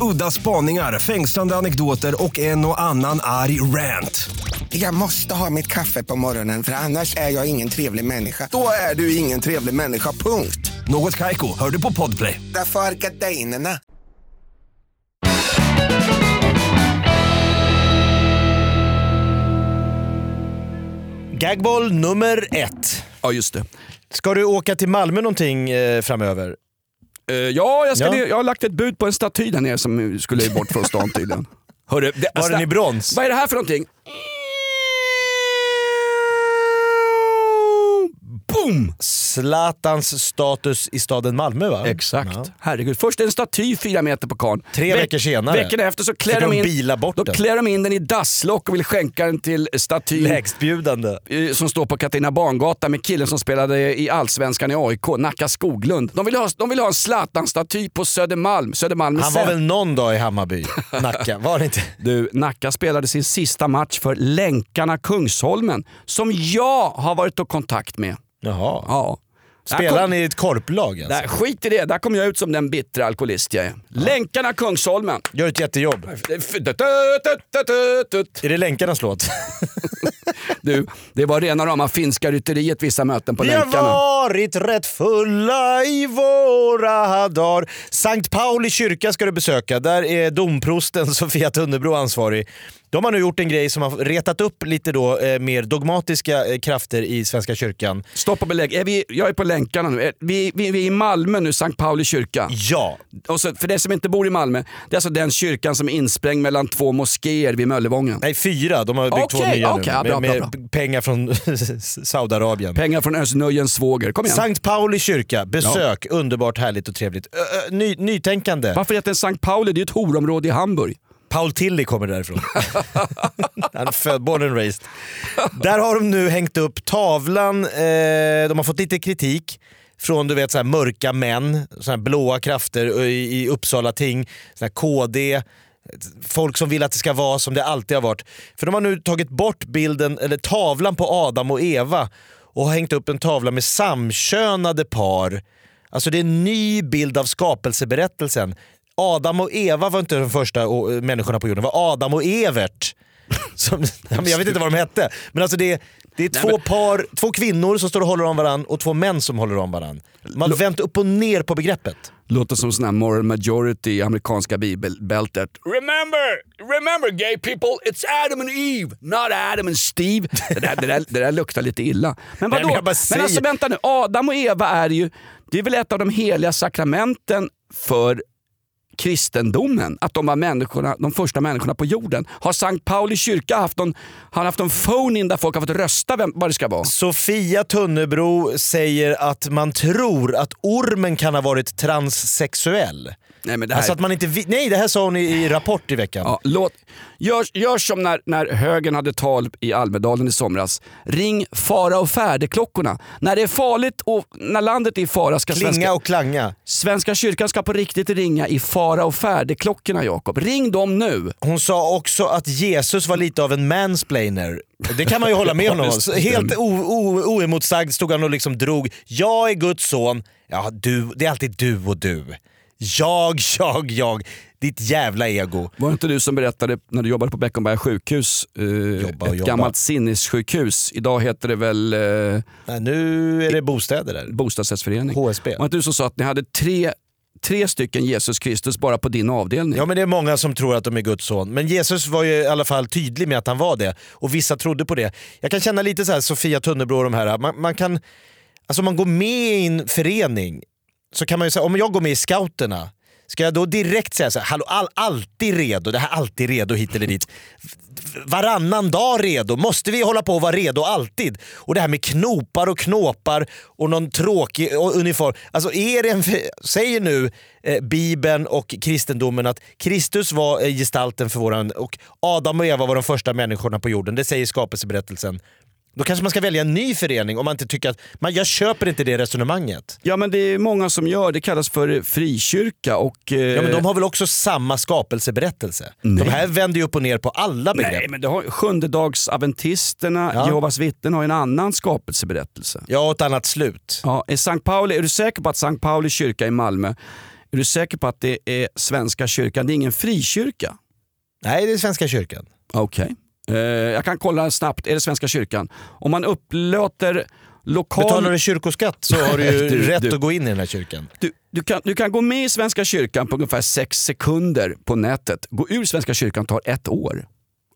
Udda spaningar, fängslande anekdoter och en och annan arg rant. Jag måste ha mitt kaffe på morgonen för annars är jag ingen trevlig människa. Då är du ingen trevlig människa, punkt. Något Kaiko, hör du på Podplay. Därför är gardinerna. Gagboll nummer ett. Ja, just det. Ska du åka till Malmö någonting eh, framöver? Eh, ja, jag, ska Ja. ner- jag har lagt ett bud på en staty där nere som skulle bort från stan tydligen. Hörru, det, Var den i brons? Vad är det här för någonting? Boom! Zlatans status i staden Malmö va? Exakt. Ja. Herregud. Först en staty fyra meter på karn. Tre veckor senare. Veckan efter så klär de in, bila bort då den. klär de in den i dasslock och vill skänka den till statyn Lägstbjudande. eh, som står på Katarina Barngatan med killen som spelade i Allsvenskan i AIK, Nacka Skoglund. De vill ha, de vill ha en Zlatan-staty på Södermalm. Södermalm Han var sen. väl någon dag i Hammarby, *laughs* Nacka, var det inte? Du, Nacka spelade sin sista match för Länkarna Kungsholmen som jag har varit i kontakt med. Jaha. Ja. Spelar han i ett korplag alltså? Där, skit i det, där kom jag ut som den bittra alkoholist jag är. Länkarna Kungsholmen. Gör ett jättejobb. Är det Länkarnas låt? *laughs* Du, det var rena rama finska rytteriet vissa möten på Vi har Länkarna. varit rätt fulla i våra dagar. Sankt Pauli kyrka ska du besöka. Där är domprosten *laughs* Sofia Tunnebro ansvarig. De har nu gjort en grej som har retat upp lite då, eh, mer dogmatiska eh, krafter i Svenska kyrkan. Stopp och belägg. Är vi, jag är på Länkarna nu. Är- Vi, vi, vi är i Malmö nu, Sankt Pauli kyrka. Ja, Och så, för det som inte bor i Malmö, det är alltså den kyrkan som är insprängd mellan två moskéer vid Möllevången. nej fyra. De har byggt två Okej, nya ja, nu. bra, med, bra, med pengar från *laughs* Saudiarabien. Pengar från Özz svåger. Kom igen. Sankt Pauli kyrka, besök. Underbart, härligt och trevligt. Ö, ny, nytänkande. Varför heter den Sankt Pauli? Det är ett horområde i Hamburg. Paul Tilly kommer därifrån. *laughs* Han är född, born and raised. Där har de nu hängt upp tavlan, eh, de har fått lite kritik från du vet, så mörka män, så blåa krafter i, i Uppsala ting, så här KD, folk som vill att det ska vara som det alltid har varit. För de har nu tagit bort bilden, eller tavlan på Adam och Eva och har hängt upp en tavla med samkönade par. Alltså det är en ny bild av skapelseberättelsen. Adam och Eva var inte de första eh, människorna på jorden, det var Adam och Evert. *laughs* Som, jag vet inte vad de hette. Men alltså det, det är två, par, två kvinnor som står och håller om varandra och två män som håller om varandra. Man vänt upp och ner på begreppet. Låter som sån här moral majority i amerikanska bibelbältet. Remember, remember gay people, it's Adam and Eve, not Adam and Steve. Det där, det där, det där luktar lite illa. Men Nej, vadå? men bara men säger- alltså vänta nu, Adam och Eva är ju, det är väl ett av de heliga sakramenten för kristendomen, att de var människorna, de första människorna på jorden. Har Sankt Pauli kyrka haft någon, har haft någon phone-in där folk har fått rösta vem, vad det ska vara? Sofia Tunnebro säger att man tror att ormen kan ha varit transsexuell. Nej, men det här, Alltså att man inte vi- Nej, det här sa hon i, i Rapport i veckan. Ja, låt, gör, gör som när, när högern hade tal i Almedalen i somras. Ring fara och färdeklockorna. När det är farligt och när landet är i fara ska Klinga svenska, och klanga. Svenska kyrkan ska på riktigt ringa i fara och färdeklockorna Jakob. Ring dem nu. Hon sa också att Jesus var lite av en mansplainer. Det kan man ju hålla med honom om. *laughs* Helt oemotsagd stod han och liksom drog. Jag är Guds son. Ja, du, det är alltid du och du. Jag, jag, jag. Ditt jävla ego. Var det inte du som berättade när du jobbade på Beckomberga sjukhus, eh, Jobba ett jobba. gammalt sinnessjukhus. Idag heter det väl eh, Nej, nu är det bostäder där. bostadsrättsförening. HSB. Var det inte du som sa att ni hade tre, tre stycken Jesus Kristus bara på din avdelning? Ja men det är många som tror att de är Guds son. Men Jesus var ju i alla fall tydlig med att han var det. Och vissa trodde på det. Jag kan känna lite så här Sofia Tunnebro och de här. Man, man kan, alltså man går med i en förening så kan man ju säga, om jag går med i scouterna, ska jag då direkt säga så här, hallå all, alltid redo, det här alltid redo hit eller dit. Varannan dag redo, måste vi hålla på att vara redo alltid? Och det här med knopar och knåpar och någon tråkig uniform. Alltså är det en, säger nu eh, Bibeln och kristendomen att Kristus var eh, gestalten för våran, och Adam och Eva var de första människorna på jorden. Det säger skapelseberättelsen. Då kanske man ska välja en ny förening om man inte tycker att, man, jag köper inte det resonemanget. Ja men det är många som gör, det kallas för frikyrka och... Eh, Ja men de har väl också samma skapelseberättelse? Nej. De här vänder ju upp och ner på alla begrepp. Nej men det har, sjundedagsadventisterna, Ja. Jehovas vittnen har en annan skapelseberättelse. Ja, och ett annat slut. Ja, är, Sankt Pauli, är du säker på att Sankt Pauli kyrka i Malmö, är du säker på att det är Svenska kyrkan, det är ingen frikyrka? Nej, det är Svenska kyrkan. Okej. Eh, jag kan kolla snabbt, är det Svenska kyrkan? Om man upplåter lokal... Betalar du kyrkoskatt så har du ju *laughs* Du, rätt du. att gå in i den här kyrkan. Du, du, kan, du kan gå med i Svenska kyrkan på ungefär sex sekunder på nätet. Gå ur Svenska kyrkan tar ett år.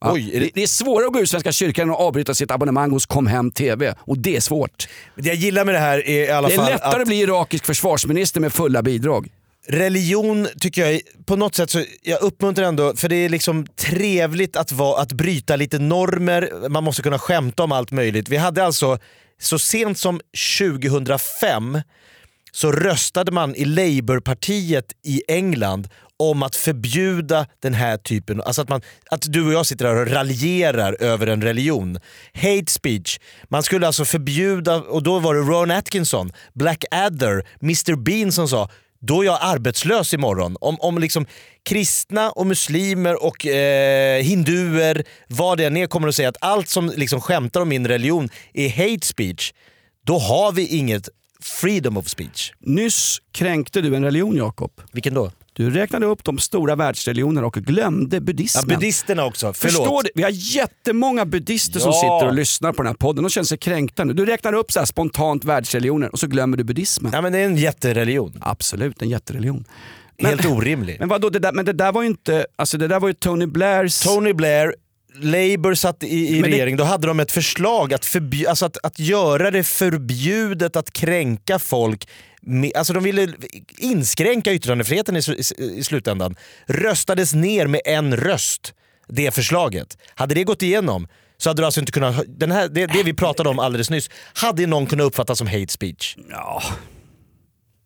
Ja, Oj, är det- det... Är svårare att gå ur Svenska kyrkan än att avbryta sitt abonnemang hos Comhem TV. Och det är svårt. Det jag gillar med det här är i alla Det är fall lättare att att bli irakisk försvarsminister med fulla bidrag religion tycker jag, är- på något sätt så jag uppmuntrar ändå, för det är liksom trevligt att, vara, att bryta lite normer, man måste kunna skämta om allt möjligt. Vi hade alltså, så sent som 2005 så röstade man i Labourpartiet i England om att förbjuda den här typen, alltså att, man, att du och jag sitter här och raljerar över en religion. Hate speech. Man skulle alltså förbjuda, och då var det Ron Atkinson, Blackadder, Mr Bean som sa då är jag arbetslös imorgon. Om, om liksom kristna och muslimer och eh, hinduer, vad det än är, kommer att säga att allt som liksom skämtar om min religion är hate speech, då har vi inget freedom of speech. Nyss kränkte du en religion Jakob. Vilken då? Du räknade upp de stora världsreligionerna och glömde Ja, buddhismen. buddisterna också, förlåt. Förstår du? Vi har jättemånga buddister som Ja. sitter och lyssnar på den här podden. De känner sig kränkta nu. Du räknar upp så spontant världsreligioner och så glömmer du buddhismen. Ja men det är en jättereligion. Absolut, en jättereligion. Helt orimlig. *laughs* Men vadå, det där, men det där var ju inte, alltså det där var ju Tony Blairs... Tony Blair, Labour satt i, i Men det- regering, då hade de ett förslag att, förbju- alltså att, att göra det förbjudet att kränka folk. med- Alltså de ville inskränka yttrandefriheten i, i, i slutändan. Röstades ner med en röst, det förslaget. Hade det gått igenom så hade du alltså inte kunnat, den här, det, det vi pratade om alldeles nyss, hade någon kunnat uppfatta som hate speech. Ja.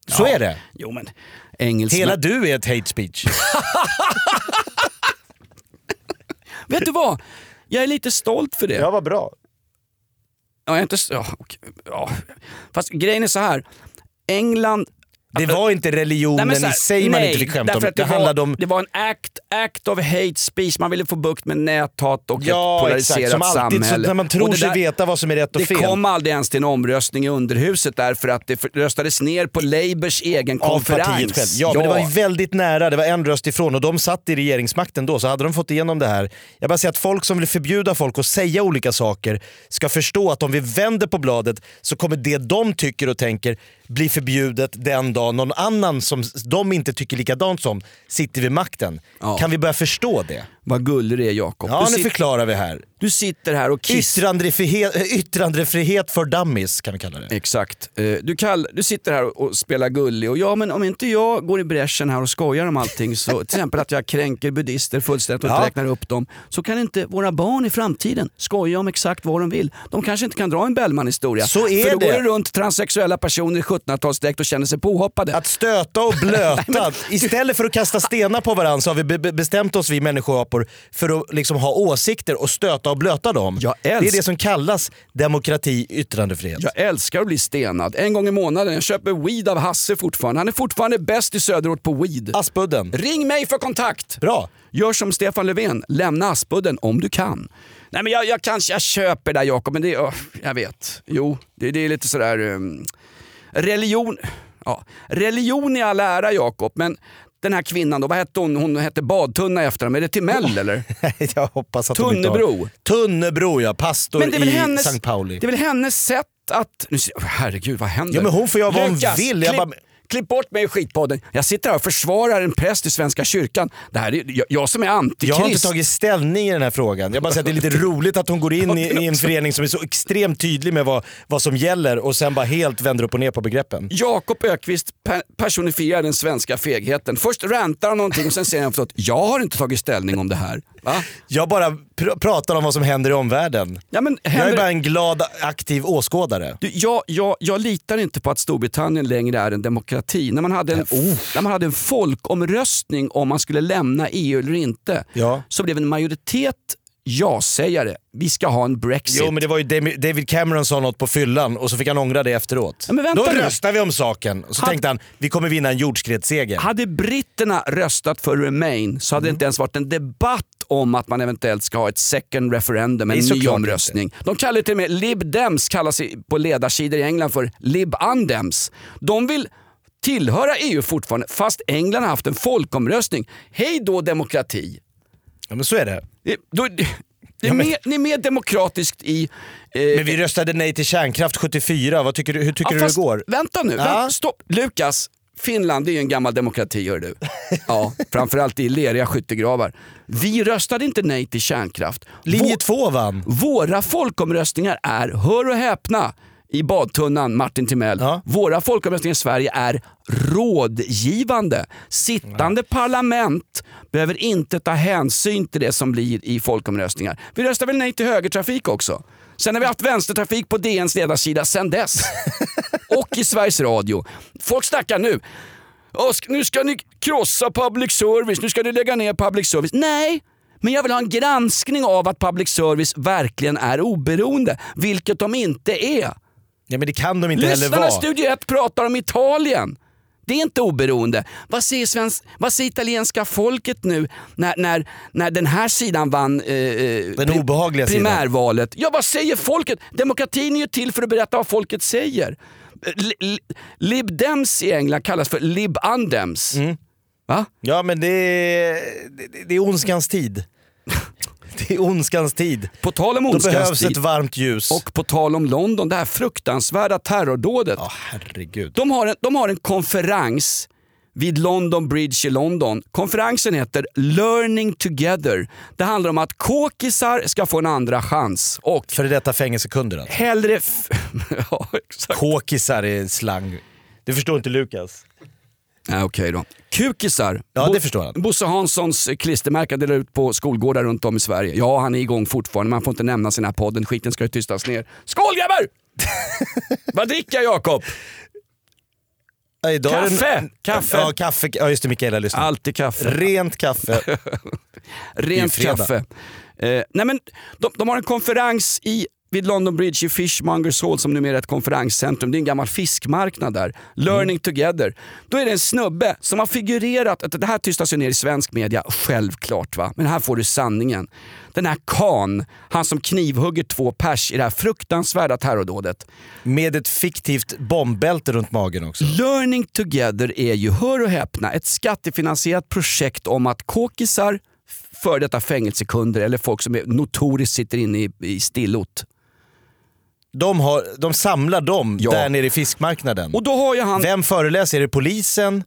Så är det. Jo men, engelsmän... Hela du är ett hate speech. *laughs* Vet du vad? Jag är lite stolt för det. Ja, vad bra. Ja, jag är inte... Ja, okej. ja. Fast grejen är så här. England... Det var inte religionen Nej, så här, i sig man nej, inte fick skämta om. Det, det, handlade var, om det var en act, act of hate speech. Man ville få bukt med näthat och Ja, ett polariserat exakt. Som alltid, så samhälle. när man tror det sig veta vad som är rätt och det fel. kom aldrig ens till en omröstning i underhuset därför att det röstades ner på Labours egen av konferens. själv. Ja, men det var ju väldigt nära, det var en röst ifrån och de satt i regeringsmakten då, så hade de fått igenom det här. Jag bara säger att folk som vill förbjuda folk att säga olika saker ska förstå att om vi vänder på bladet så kommer det de tycker och tänker bli förbjudet den dag någon annan som de inte tycker likadant som sitter vid makten. Ja. Kan vi börja förstå det? Vad gullig du är Jakob. Ja, du, nu sit- förklarar vi här. du sitter här och kissar. Yttrandefrihet, yttrandefrihet för dummies kan vi kalla det. Exakt. Eh, Du, kall, du sitter här och- spelar gullig och ja men om inte jag går i bräschen här och skojar om allting, så, till exempel att jag kränker buddister fullständigt och Ja. inte räknar upp dem, så kan inte våra barn i framtiden skoja om exakt vad de vill. De kanske inte kan dra en Bellman-historia. Så är för då det. går det runt transsexuella personer i 1700-talsdräkt och känner sig påhoppade. Att stöta och blöta. *laughs* Istället för att kasta stenar på varandra så har vi be- be- bestämt oss, vi människoapor, för att liksom ha åsikter och stöta och blöta dem. Jag det är älsk- det som kallas demokrati, yttrandefrihet. Jag älskar att bli stenad. En gång i månaden. Jag köper weed av Hasse fortfarande. Han är fortfarande bäst i söderort på weed. Aspudden. Ring mig för kontakt! Bra. Gör som Stefan Löfven, lämna Aspudden om du kan. Nej men jag, jag kanske jag köper det där Jakob, men det är, öh, jag vet. Jo, det, det är lite sådär... Um, religion, ja, religion i all ära Jakob, men den här kvinnan då, vad hette hon? Hon hette Badtunna i efternamn. Är det Timell eller? *laughs* jag hoppas att de inte har- Tunnebro. Tunnebro ja, pastor Men det är väl i hennes, Sankt Pauli. Det är väl hennes sätt att... Nu, herregud, vad händer? Ja, men hon får göra vad hon vill. Jag bara- klipp bort mig i skitpodden. Jag sitter här och försvarar en präst i Svenska kyrkan. Det här är jag, jag som är antikrist. Jag har inte tagit ställning i den här frågan. Jag bara säger att det är lite *laughs* roligt att hon går in i, i en förening som är så extremt tydlig med vad, vad som gäller och sen bara helt vänder upp och ner på begreppen. Jakob Ökvist per- personifierar den svenska fegheten. Först rantar han någonting och sen säger han förlåt, jag har inte tagit ställning om det här. Va? Jag bara pr- pratar om vad som händer i omvärlden. Ja, men Jag är händer- bara en glad aktiv åskådare. Du, jag, jag, jag litar inte på att Storbritannien längre är en demokrati. När man hade en, när man hade en folkomröstning om man skulle lämna EU eller inte Ja. så blev en majoritet ja-sägare. Vi ska ha en Brexit. Jo men det var ju David Cameron sa något på fyllan och så fick han ångra det efteråt. Ja, Då nu. röstar vi om saken. Så Hade- tänkte han, vi kommer vinna en jordskredsseger. Hade britterna röstat för Remain så Mm. hade det inte ens varit en debatt om att man eventuellt ska ha ett second referendum, en ny omröstning. De kallar det till och med Lib Dems, kallas på ledarsidor i England för Lib Undems. De vill tillhöra EU fortfarande fast England har haft en folkomröstning. Hej då demokrati! Ja men så är det. Det, då, det är, mer, det är mer demokratiskt i... eh, Men vi röstade nej till kärnkraft 74, Vad tycker du, hur tycker Ja, du fast det går? Vänta nu, Ja. vänta, stopp. Lukas, Finland är ju en gammal demokrati hör du. Ja, *laughs* framförallt i leriga skyttegravar. Vi röstade inte nej till kärnkraft. Linje Vå- 2 vann. Våra folkomröstningar är, hör och häpna, i badtunnan, Martin Timell. Våra folkomröstningar i Sverige är rådgivande. Sittande parlament behöver inte ta hänsyn till det som blir i folkomröstningar. Vi röstar väl nej till högertrafik också? Sen har vi haft vänstertrafik på DNs ledarsida sen dess. *laughs* och i Sveriges Radio. Folk snackar nu. "Åh, sk- Nu ska ni krossa public service, nu ska ni lägga ner public service. Nej, men jag vill ha en granskning av att public service verkligen är oberoende, vilket de inte är. Ja, men det kan de inte heller Lyssnarna vara. i Studio 1 pratar om Italien. Det är inte oberoende. Vad säger, svensk, vad säger italienska folket nu när, när, när den här sidan vann eh, obehagliga sidan. primärvalet? Ja, vad säger folket? Demokratin är ju till för att berätta vad folket säger. Eh, li- Lib Dems i England kallas för Lib Undems. Mm. Va? Ja men det är, det, det är ondskans tid. *laughs* Det är ondskans tid. På tal om Då ondskans behövs tid. ett varmt ljus. Och på tal om London, det här fruktansvärda terrordådet. herregud. De, har en, de har en konferens vid London Bridge i London. Konferensen heter Learning Together. Det handlar om att kåkisar ska få en andra chans. Och Före detta fängelsekunder alltså. hellre... *laughs* Ja, exakt. Kåkisar är slang. Det förstår inte Lukas. Nej, Okej då. Kukisar. Ja, det förstår han. Bosse Hanssons klistermärken delar ut på skolgårdar runt om i Sverige. Ja, han är igång fortfarande. Man får inte nämna sin här podden. Skiten ska ju tystas ner. Skål grabbar! *laughs* Vad dricker jag Jakob? Ja, idag Kaffe! Kaffe! Ja, kaffe. Ja just det, Mikaela lyssnar. Alltid kaffe. Rent kaffe. *laughs* Rent kaffe. Eh, nej men, de, de har en konferens i, vid London Bridge i Fishmongers Hall som numera är ett konferenscentrum. Det är en gammal fiskmarknad där. Learning together. Då är det en snubbe som har figurerat, att det här tystas ju ner i svensk media, självklart va. Men här får du sanningen. Den här Khan, han som knivhugger två pers i det här fruktansvärda terrordådet. Med ett fiktivt bombbälte runt magen också. Learning Together är ju, hör och häpna, ett skattefinansierat projekt om att kåkisar, före detta fängelsekunder eller folk som är notoriskt sitter inne i, i stillot. De, har, de samlar dem Ja. där nere i fiskmarknaden. Och då har ju han... Vem föreläser? Är det polisen?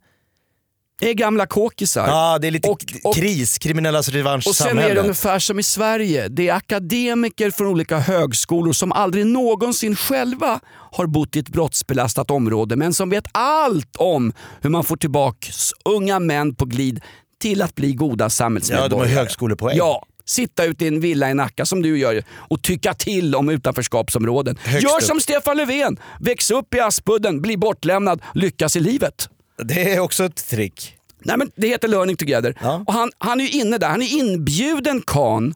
Det är gamla kåkisar. Ja, det är lite Och- och- kris, kriminellas revansch Och sen är samhälle. det ungefär som i Sverige. Det är akademiker från olika högskolor som aldrig någonsin själva har bott i ett brottsbelastat område men som vet allt om hur man får tillbaka unga män på glid till att bli goda samhällsmedborgare. Ja, de har högskolepoäng. Ja, sitta ute i en villa i Nacka som du gör och tycka till om utanförskapsområden. Högst Gör upp. som Stefan Löfven, väx upp i Aspudden, bli bortlämnad, lyckas i livet. Det är också ett trick. Nej, men det heter Learning Together. Ja. Och han, han är ju inne där, han är inbjuden Khan.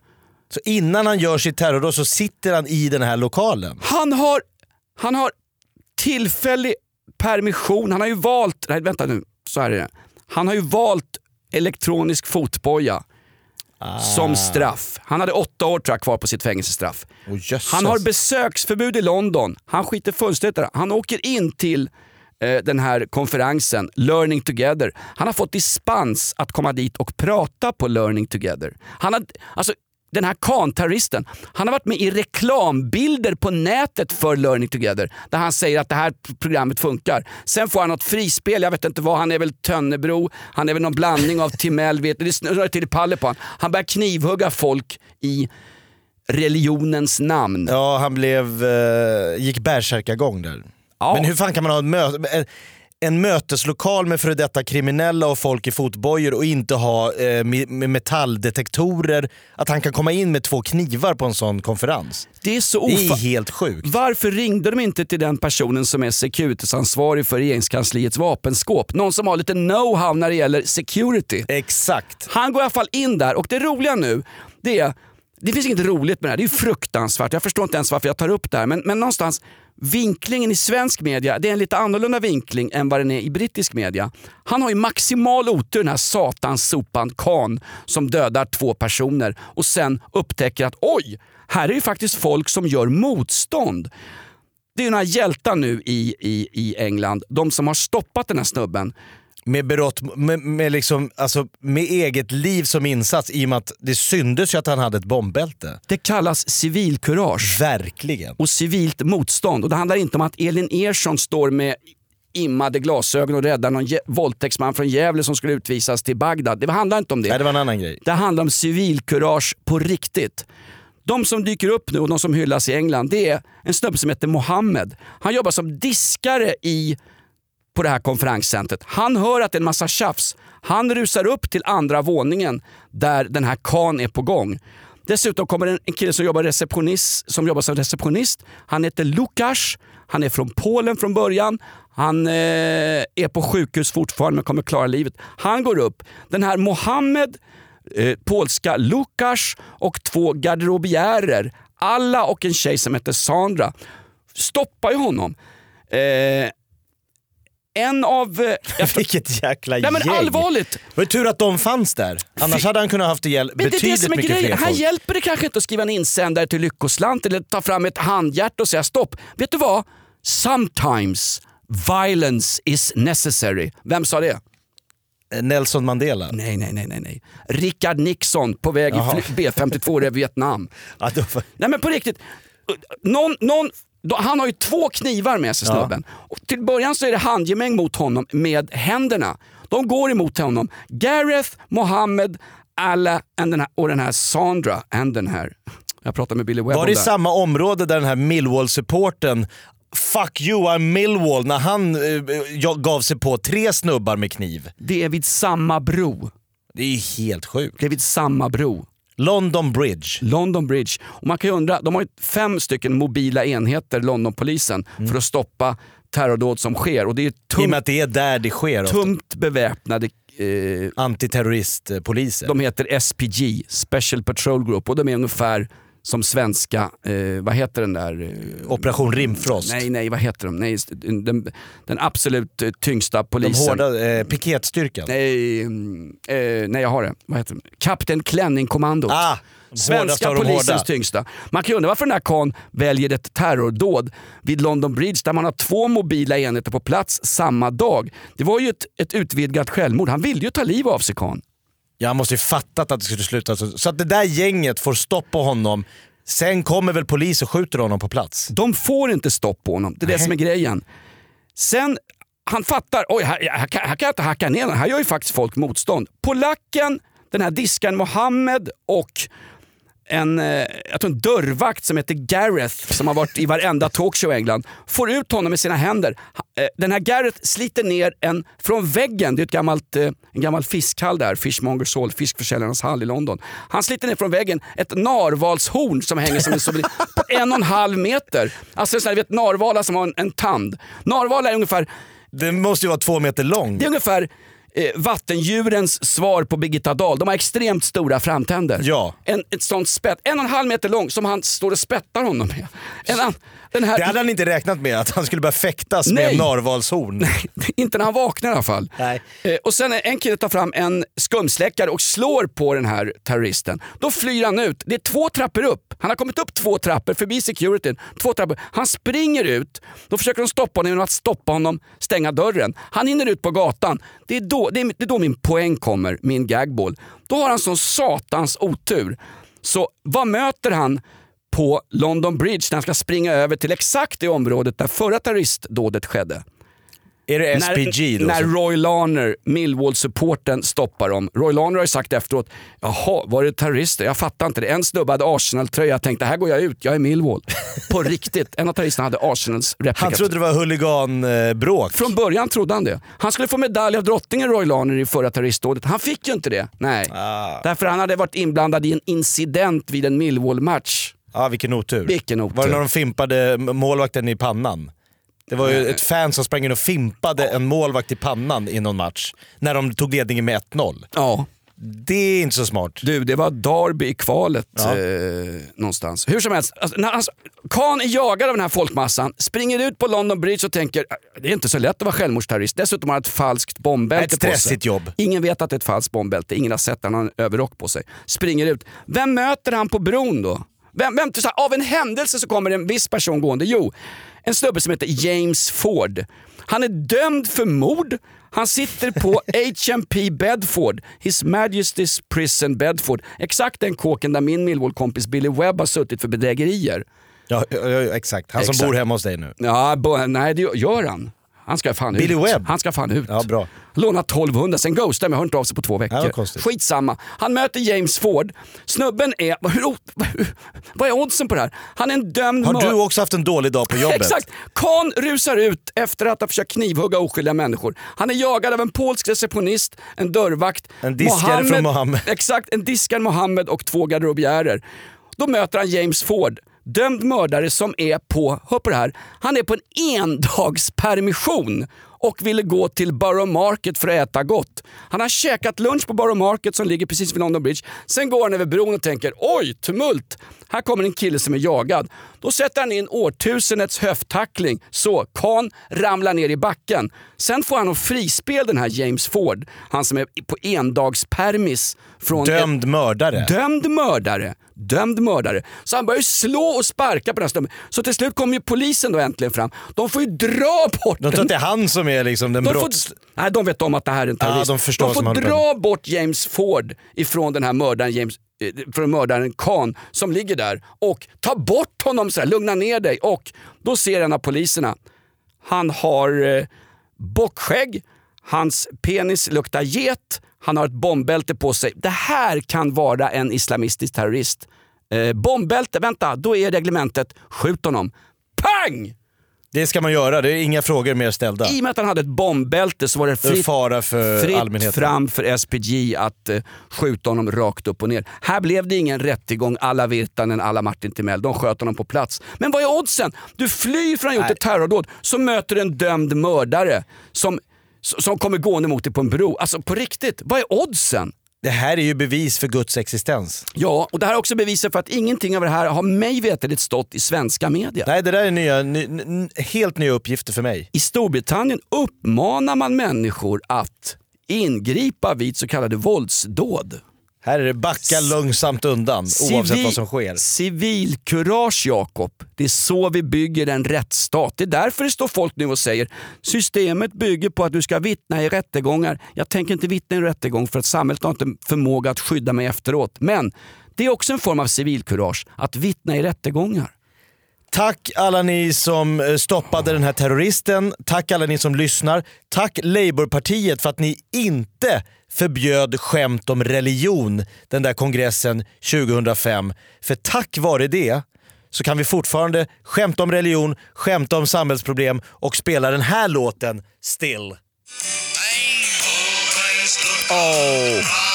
Så innan han gör sitt terrordåd så sitter han i den här lokalen. Han har, han har tillfällig permission. Han har ju valt, nej vänta nu, så här är det. Han har ju valt elektronisk fotboja som straff. Han hade åtta år tror jag, kvar på sitt fängelsestraff. Jösses. Han har besöksförbud i London. Han skiter fullständigt det. Han åker in till eh, den här konferensen, Learning Together. Han har fått dispens att komma dit och prata på Learning Together. Han har, alltså, den här Khan-terroristen, han har varit med i reklambilder på nätet för Learning Together där han säger att det här programmet funkar. Sen får han något frispel, jag vet inte vad, han är väl Tönnebro, han är väl någon blandning av Timell, vet, det snurrar till i pallet på han. Han börjar knivhugga folk i religionens namn. Ja, han blev, eh, gick bärsärkagång där. Ja. Men hur fan kan man ha en, mö- en, möteslokal med före detta kriminella och folk i fotbojor och inte ha eh, med, metalldetektorer? Att han kan komma in med två knivar på en sån konferens. Det är så Det är ofa- helt sjukt. Varför ringde de inte till den personen som är securitisansvarig för regeringskansliets vapenskåp? Någon som har lite know-how när det gäller security. Exakt. Han går i alla fall in där och det roliga nu, det är det finns inget roligt med det här, det är ju fruktansvärt. Jag förstår inte ens varför jag tar upp det här. Men, men någonstans, vinklingen i svensk media, det är en lite annorlunda vinkling än vad den är i brittisk media. Han har ju maximal otur den här satans sopan Khan som dödar två personer och sen upptäcker att oj, här är ju faktiskt folk som gör motstånd. Det är ju några hjältar nu i, i, i England, de som har stoppat den här snubben. Med, berott, med, med, liksom, alltså, med eget liv som insats i och med att det syndes ju att han hade ett bombbälte. Det kallas civilkurage. Verkligen. och civilt motstånd. Och Det handlar inte om att Elin Ersson står med immade glasögon och räddar någon våldtäktsman från Gävle som skulle utvisas till Bagdad. Det handlar inte om det. Nej, det var en annan grej. Det handlar om civilkurage på riktigt. De som dyker upp nu och de som hyllas i England det är en snubbe som heter Mohammed. Han jobbar som diskare i på det här konferenscentret. Han hör att det är en massa tjafs. Han rusar upp till andra våningen där den här kan är på gång. Dessutom kommer en, kille som jobbar, receptionist, som jobbar som receptionist. Han heter Lukasz. Han är från Polen från början. Han eh, är på sjukhus fortfarande men kommer klara livet. Han går upp. Den här Mohammed, eh, polska Lukasz och två garderobiärer, alla och en tjej som heter Sandra, stoppar ju honom. Eh, en av... eh, jag *laughs* Vilket jäkla Nej, men gäng. allvarligt. Det var tur att de fanns där. Annars hade han kunnat haft ihjäl Men det är det betydligt som är mycket grejen. fler Här folk. hjälper det kanske inte att skriva en insändare till Lyckoslant eller ta fram ett handhjärta och säga stopp. Vet du vad? Sometimes violence is necessary. Vem sa det? Nelson Mandela? Nej, nej, nej. nej, nej. Richard Nixon på väg Jaha. i fly- B52 i Vietnam. *laughs* Ja, får- Nej men på riktigt. Någon, någon, han har ju två knivar med sig Ja. snubben. Och till början så är det handgemäng mot honom med händerna. De går emot honom. Gareth, Mohammed, alla den här, och den här Sandra. And den här. Jag pratade med Billy Webb Var det i samma område där den här Millwall-supporten Fuck you I'm Millwall när han eh, jag gav sig på tre snubbar med kniv. Det är vid samma bro. Det är ju helt sjukt. Det är vid samma bro. London Bridge. London Bridge. Och man kan ju undra, de har ju fem stycken mobila enheter, Londonpolisen, för att stoppa terrordåd som sker. Och det är I och tungt, med att det är där det sker. tungt beväpnade eh, Antiterroristpoliser. De heter SPG, Special Patrol Group och de är ungefär som svenska, eh, vad heter den där? Eh, Operation Rimfrost. nej, nej, vad heter de? Nej, den, den absolut eh, tyngsta De polisen. hårda eh, piketstyrkan. Nej, mm, eh, nej, jag har det. Vad heter de? Kapten Klänning-kommandot. Ah, de Svenska de polisens hårda. tyngsta. Man kan ju undra varför den här kan väljer ett terrordåd vid London Bridge där man har två mobila enheter på plats samma dag. Det var ju ett, ett utvidgat självmord. Han ville ju ta liv av sig kan. Jag måste ju fattat att det skulle sluta så. Så att det där gänget får stopp på honom. Sen kommer väl polis och skjuter honom på plats. De får inte stopp på honom. Det är det Nej. som är grejen. Sen, han fattar, oj här, här, kan- här kan jag inte hacka ner den. Här gör ju faktiskt folk motstånd. Polacken, den här diskaren Mohammed och en, eh, jag tror en dörrvakt som heter Gareth som har varit i varenda talkshow i England får ut honom med sina händer. Eh, Den här Gareth sliter ner en från väggen, det är ett gammalt, eh, en gammal fiskhall där, Fishmongers Hall, fiskförsäljarnas hall i London. Han sliter ner från väggen ett narvalshorn som hänger som en souvenir på en och en halv meter. Alltså så här, du vet narvalar som har en, en tand. Narvalar är ungefär Det måste ju vara två meter lång. det är ungefär eh, vattendjurens svar på Birgitta Dahl. De har extremt stora framtänder. Ja. En, ett sånt spett, en och en halv meter lång som han står och spettar honom med. En, den här, Det hade han inte räknat med, att han skulle börja fäktas med Nej. en narvalshorn. inte när han vaknar i alla fall. Nej. Eh, och sen en kille tar fram en skumsläckare och slår på den här terroristen. Då flyr han ut. Det är två trappor upp. Han har kommit upp två trappor förbi securityn. Två trappor. Han springer ut. Då försöker de stoppa honom genom att stoppa honom, stänga dörren. Han hinner ut på gatan. Det är då, det är, det är då min poäng kommer, min gagball. Då har han sån satans otur. Så vad möter han på London Bridge när han ska springa över till exakt det området där förra terroristdådet skedde? Är det SPG då? När, när som- Roy Larner, Millwall-supporten, stoppar dem. Roy Larner har ju sagt efteråt, jaha, var det terrorister? Jag fattar inte det. En snubbe hade Arsenal-tröja, jag tänkte här går jag ut, jag är Millwall. På *laughs* riktigt, en av terroristerna hade Arsenals replika. Han trodde det var huliganbråk. Från början trodde han det. Han skulle få medalj av drottningen Roy Larner i förra terroristdådet. Han fick ju inte det. Nej. Ah. Därför han hade varit inblandad i en incident vid en Millwall-match. Ja, vilken otur. Vilken otur. Var det när de fimpade målvakten i pannan? Det var ju ett fan som sprang in och fimpade en målvakt i pannan i någon match. När de tog ledningen med 1-0. Ja. Det är inte så smart. Du, det var Derby i kvalet Ja. eh, någonstans. Hur som helst, alltså, när han, Khan är jagad av den här folkmassan, springer ut på London Bridge och tänker "Ah, det är inte så lätt att vara självmordsterrorist. Dessutom har han ett falskt bombbälte Ett på sig. stressigt jobb. Ingen vet att det är ett falskt bombbälte, ingen har sett att han har en överrock på sig. Springer ut. Vem möter han på bron då? Vem, vem, så här, av en händelse så kommer en viss person gående. Jo, en snubbe som heter James Ford. Han är dömd för mord. Han sitter på *laughs* HMP Bedford, His Majesty's Prison Bedford. Exakt den kåken där min Millwall-kompis Billy Webb har suttit för bedrägerier. Ja, ja, ja, exakt. Han som Exakt. bor hemma hos dig nu. Ja, bo, nej det gör han. Han ska fan Billy ut. Webb? Han ska fan ut. Ja, bra. Lånat 1200, sen ghostade mig, hör inte av sig på två veckor. Ja, konstigt. Skitsamma. Han möter James Ford. Snubben är... Hur, vad är oddsen på det här? Han är en dömd Har du också haft en dålig dag på jobbet? Exakt! Khan rusar ut efter att ha försökt knivhugga oskyldiga människor. Han är jagad av en polsk receptionist, en dörrvakt, En diskare från Mohammed. Exakt, en diskare Mohammed och två garderobiärer. Då möter han James Ford, dömd mördare som är på, hör på det här, han är på en endagspermission och ville gå till Borough Market för att äta gott. Han har käkat lunch på Borough Market som ligger precis vid London Bridge. Sen går han över bron och tänker oj, tumult. Här kommer en kille som är jagad. Då sätter han in årtusendets höfttackling. Så, Khan ramlar ner i backen. Sen får han att frispel den här James Ford. Han som är på endagspermis. Från Dömd mördare. Dömd mördare. Dömd mördare. Så han börjar ju slå och sparka på den här snubben. Så till slut kommer ju polisen då äntligen fram. De får ju dra bort De tror att det är han som är liksom den de brotts... får, nej, de vet om att det här är en terrorist. Ja, de de får dra bort James Ford ifrån den här mördaren, James, eh, från mördaren Khan som ligger där och ta bort honom, så här, lugna ner dig. Och då ser en av poliserna, han har eh, bockskägg, hans penis luktar get, han har ett bombbälte på sig. Det här kan vara en islamistisk terrorist. Eh, bombbälte, vänta, då är reglementet skjut honom. Pang! Det ska man göra, det är inga frågor mer ställda. I och med att han hade ett bombbälte så var det fritt, fara för fritt allmänheten. fram för SPG att eh, skjuta honom rakt upp och ner. Här blev det ingen rättegång alla Virtanen, alla Martin Timell. De sköt honom på plats. Men vad är oddsen? Du flyr från att ha gjort ett terrordåd, så möter du en dömd mördare som, som kommer gående mot dig på en bro. Alltså på riktigt, vad är oddsen? Det här är ju bevis för Guds existens. Ja, och det här är också beviset för att ingenting av det här har mig veterligt stått i svenska media. Nej, det där är nya, ny, n- helt nya uppgifter för mig. I Storbritannien uppmanar man människor att ingripa vid så kallade våldsdåd. Här är det backa långsamt undan oavsett vad som sker. Civilkurage Jakob, det är så vi bygger en rättsstat. Det är därför det står folk nu och säger systemet bygger på att du ska vittna i rättegångar. Jag tänker inte vittna i en rättegång för att samhället har inte förmåga att skydda mig efteråt. Men det är också en form av civilkurage att vittna i rättegångar. Tack alla ni som eh, stoppade den här terroristen. Tack alla ni som lyssnar. Tack Labourpartiet för att ni inte förbjöd skämt om religion den där kongressen 2005. För tack vare det så kan vi fortfarande skämta om religion, skämta om samhällsproblem och spela den här låten still. Oh.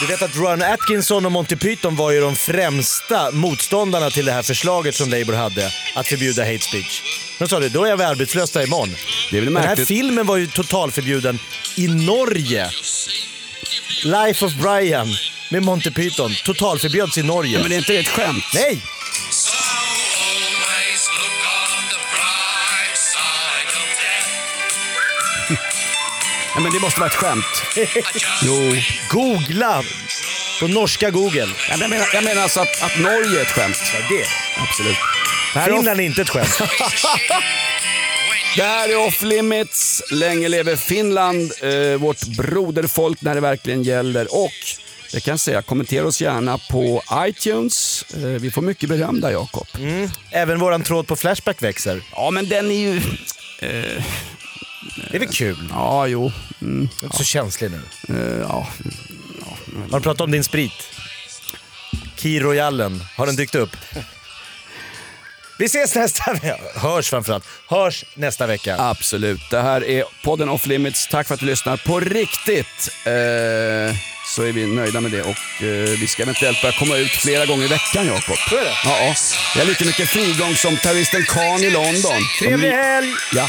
Du vet att Ron Atkinson och Monty Python var ju de främsta motståndarna till det här förslaget som Labour hade, att förbjuda hate speech. De sa det, då är vi arbetslösa imorgon. Det är väl Den här märkligt. filmen var ju totalförbjuden i Norge. Life of Brian med Monty Python totalförbjöds i Norge. Men det är inte ett skämt? Nej! Ja, men det måste vara ett skämt. jo. Googla på norska Google. Jag menar, jag menar alltså att, att Norge är ett skämt. Ja, det. Absolut. Det här är Finland är inte ett skämt. *laughs* Det här är Off Limits. Länge lever Finland, eh, vårt broderfolk när det verkligen gäller. Och det kan jag säga, kommentera oss gärna på iTunes. Eh, vi får mycket beröm där Jakob. Mm. Även våran tråd på Flashback växer. Ja men den är ju... Det är väl kul? Ja, jo. Mm, Du är inte så känslig nu. eh, ja. Har du pratat om din sprit? Key Royalen, har den dykt upp? Vi ses nästa *laughs* vecka. Hörs framförallt. Hörs nästa vecka. Absolut. Det här är podden Off Limits. Tack för att du lyssnar. På riktigt eh, så är vi nöjda med det och eh, vi ska eventuellt börja komma ut flera gånger i veckan Jakob. Så är det. Ja, ja. Vi har lika mycket frigång som terroristen Khan i London. Trevlig Om vi- helg! Ja.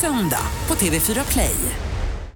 söndag på TV4 Play.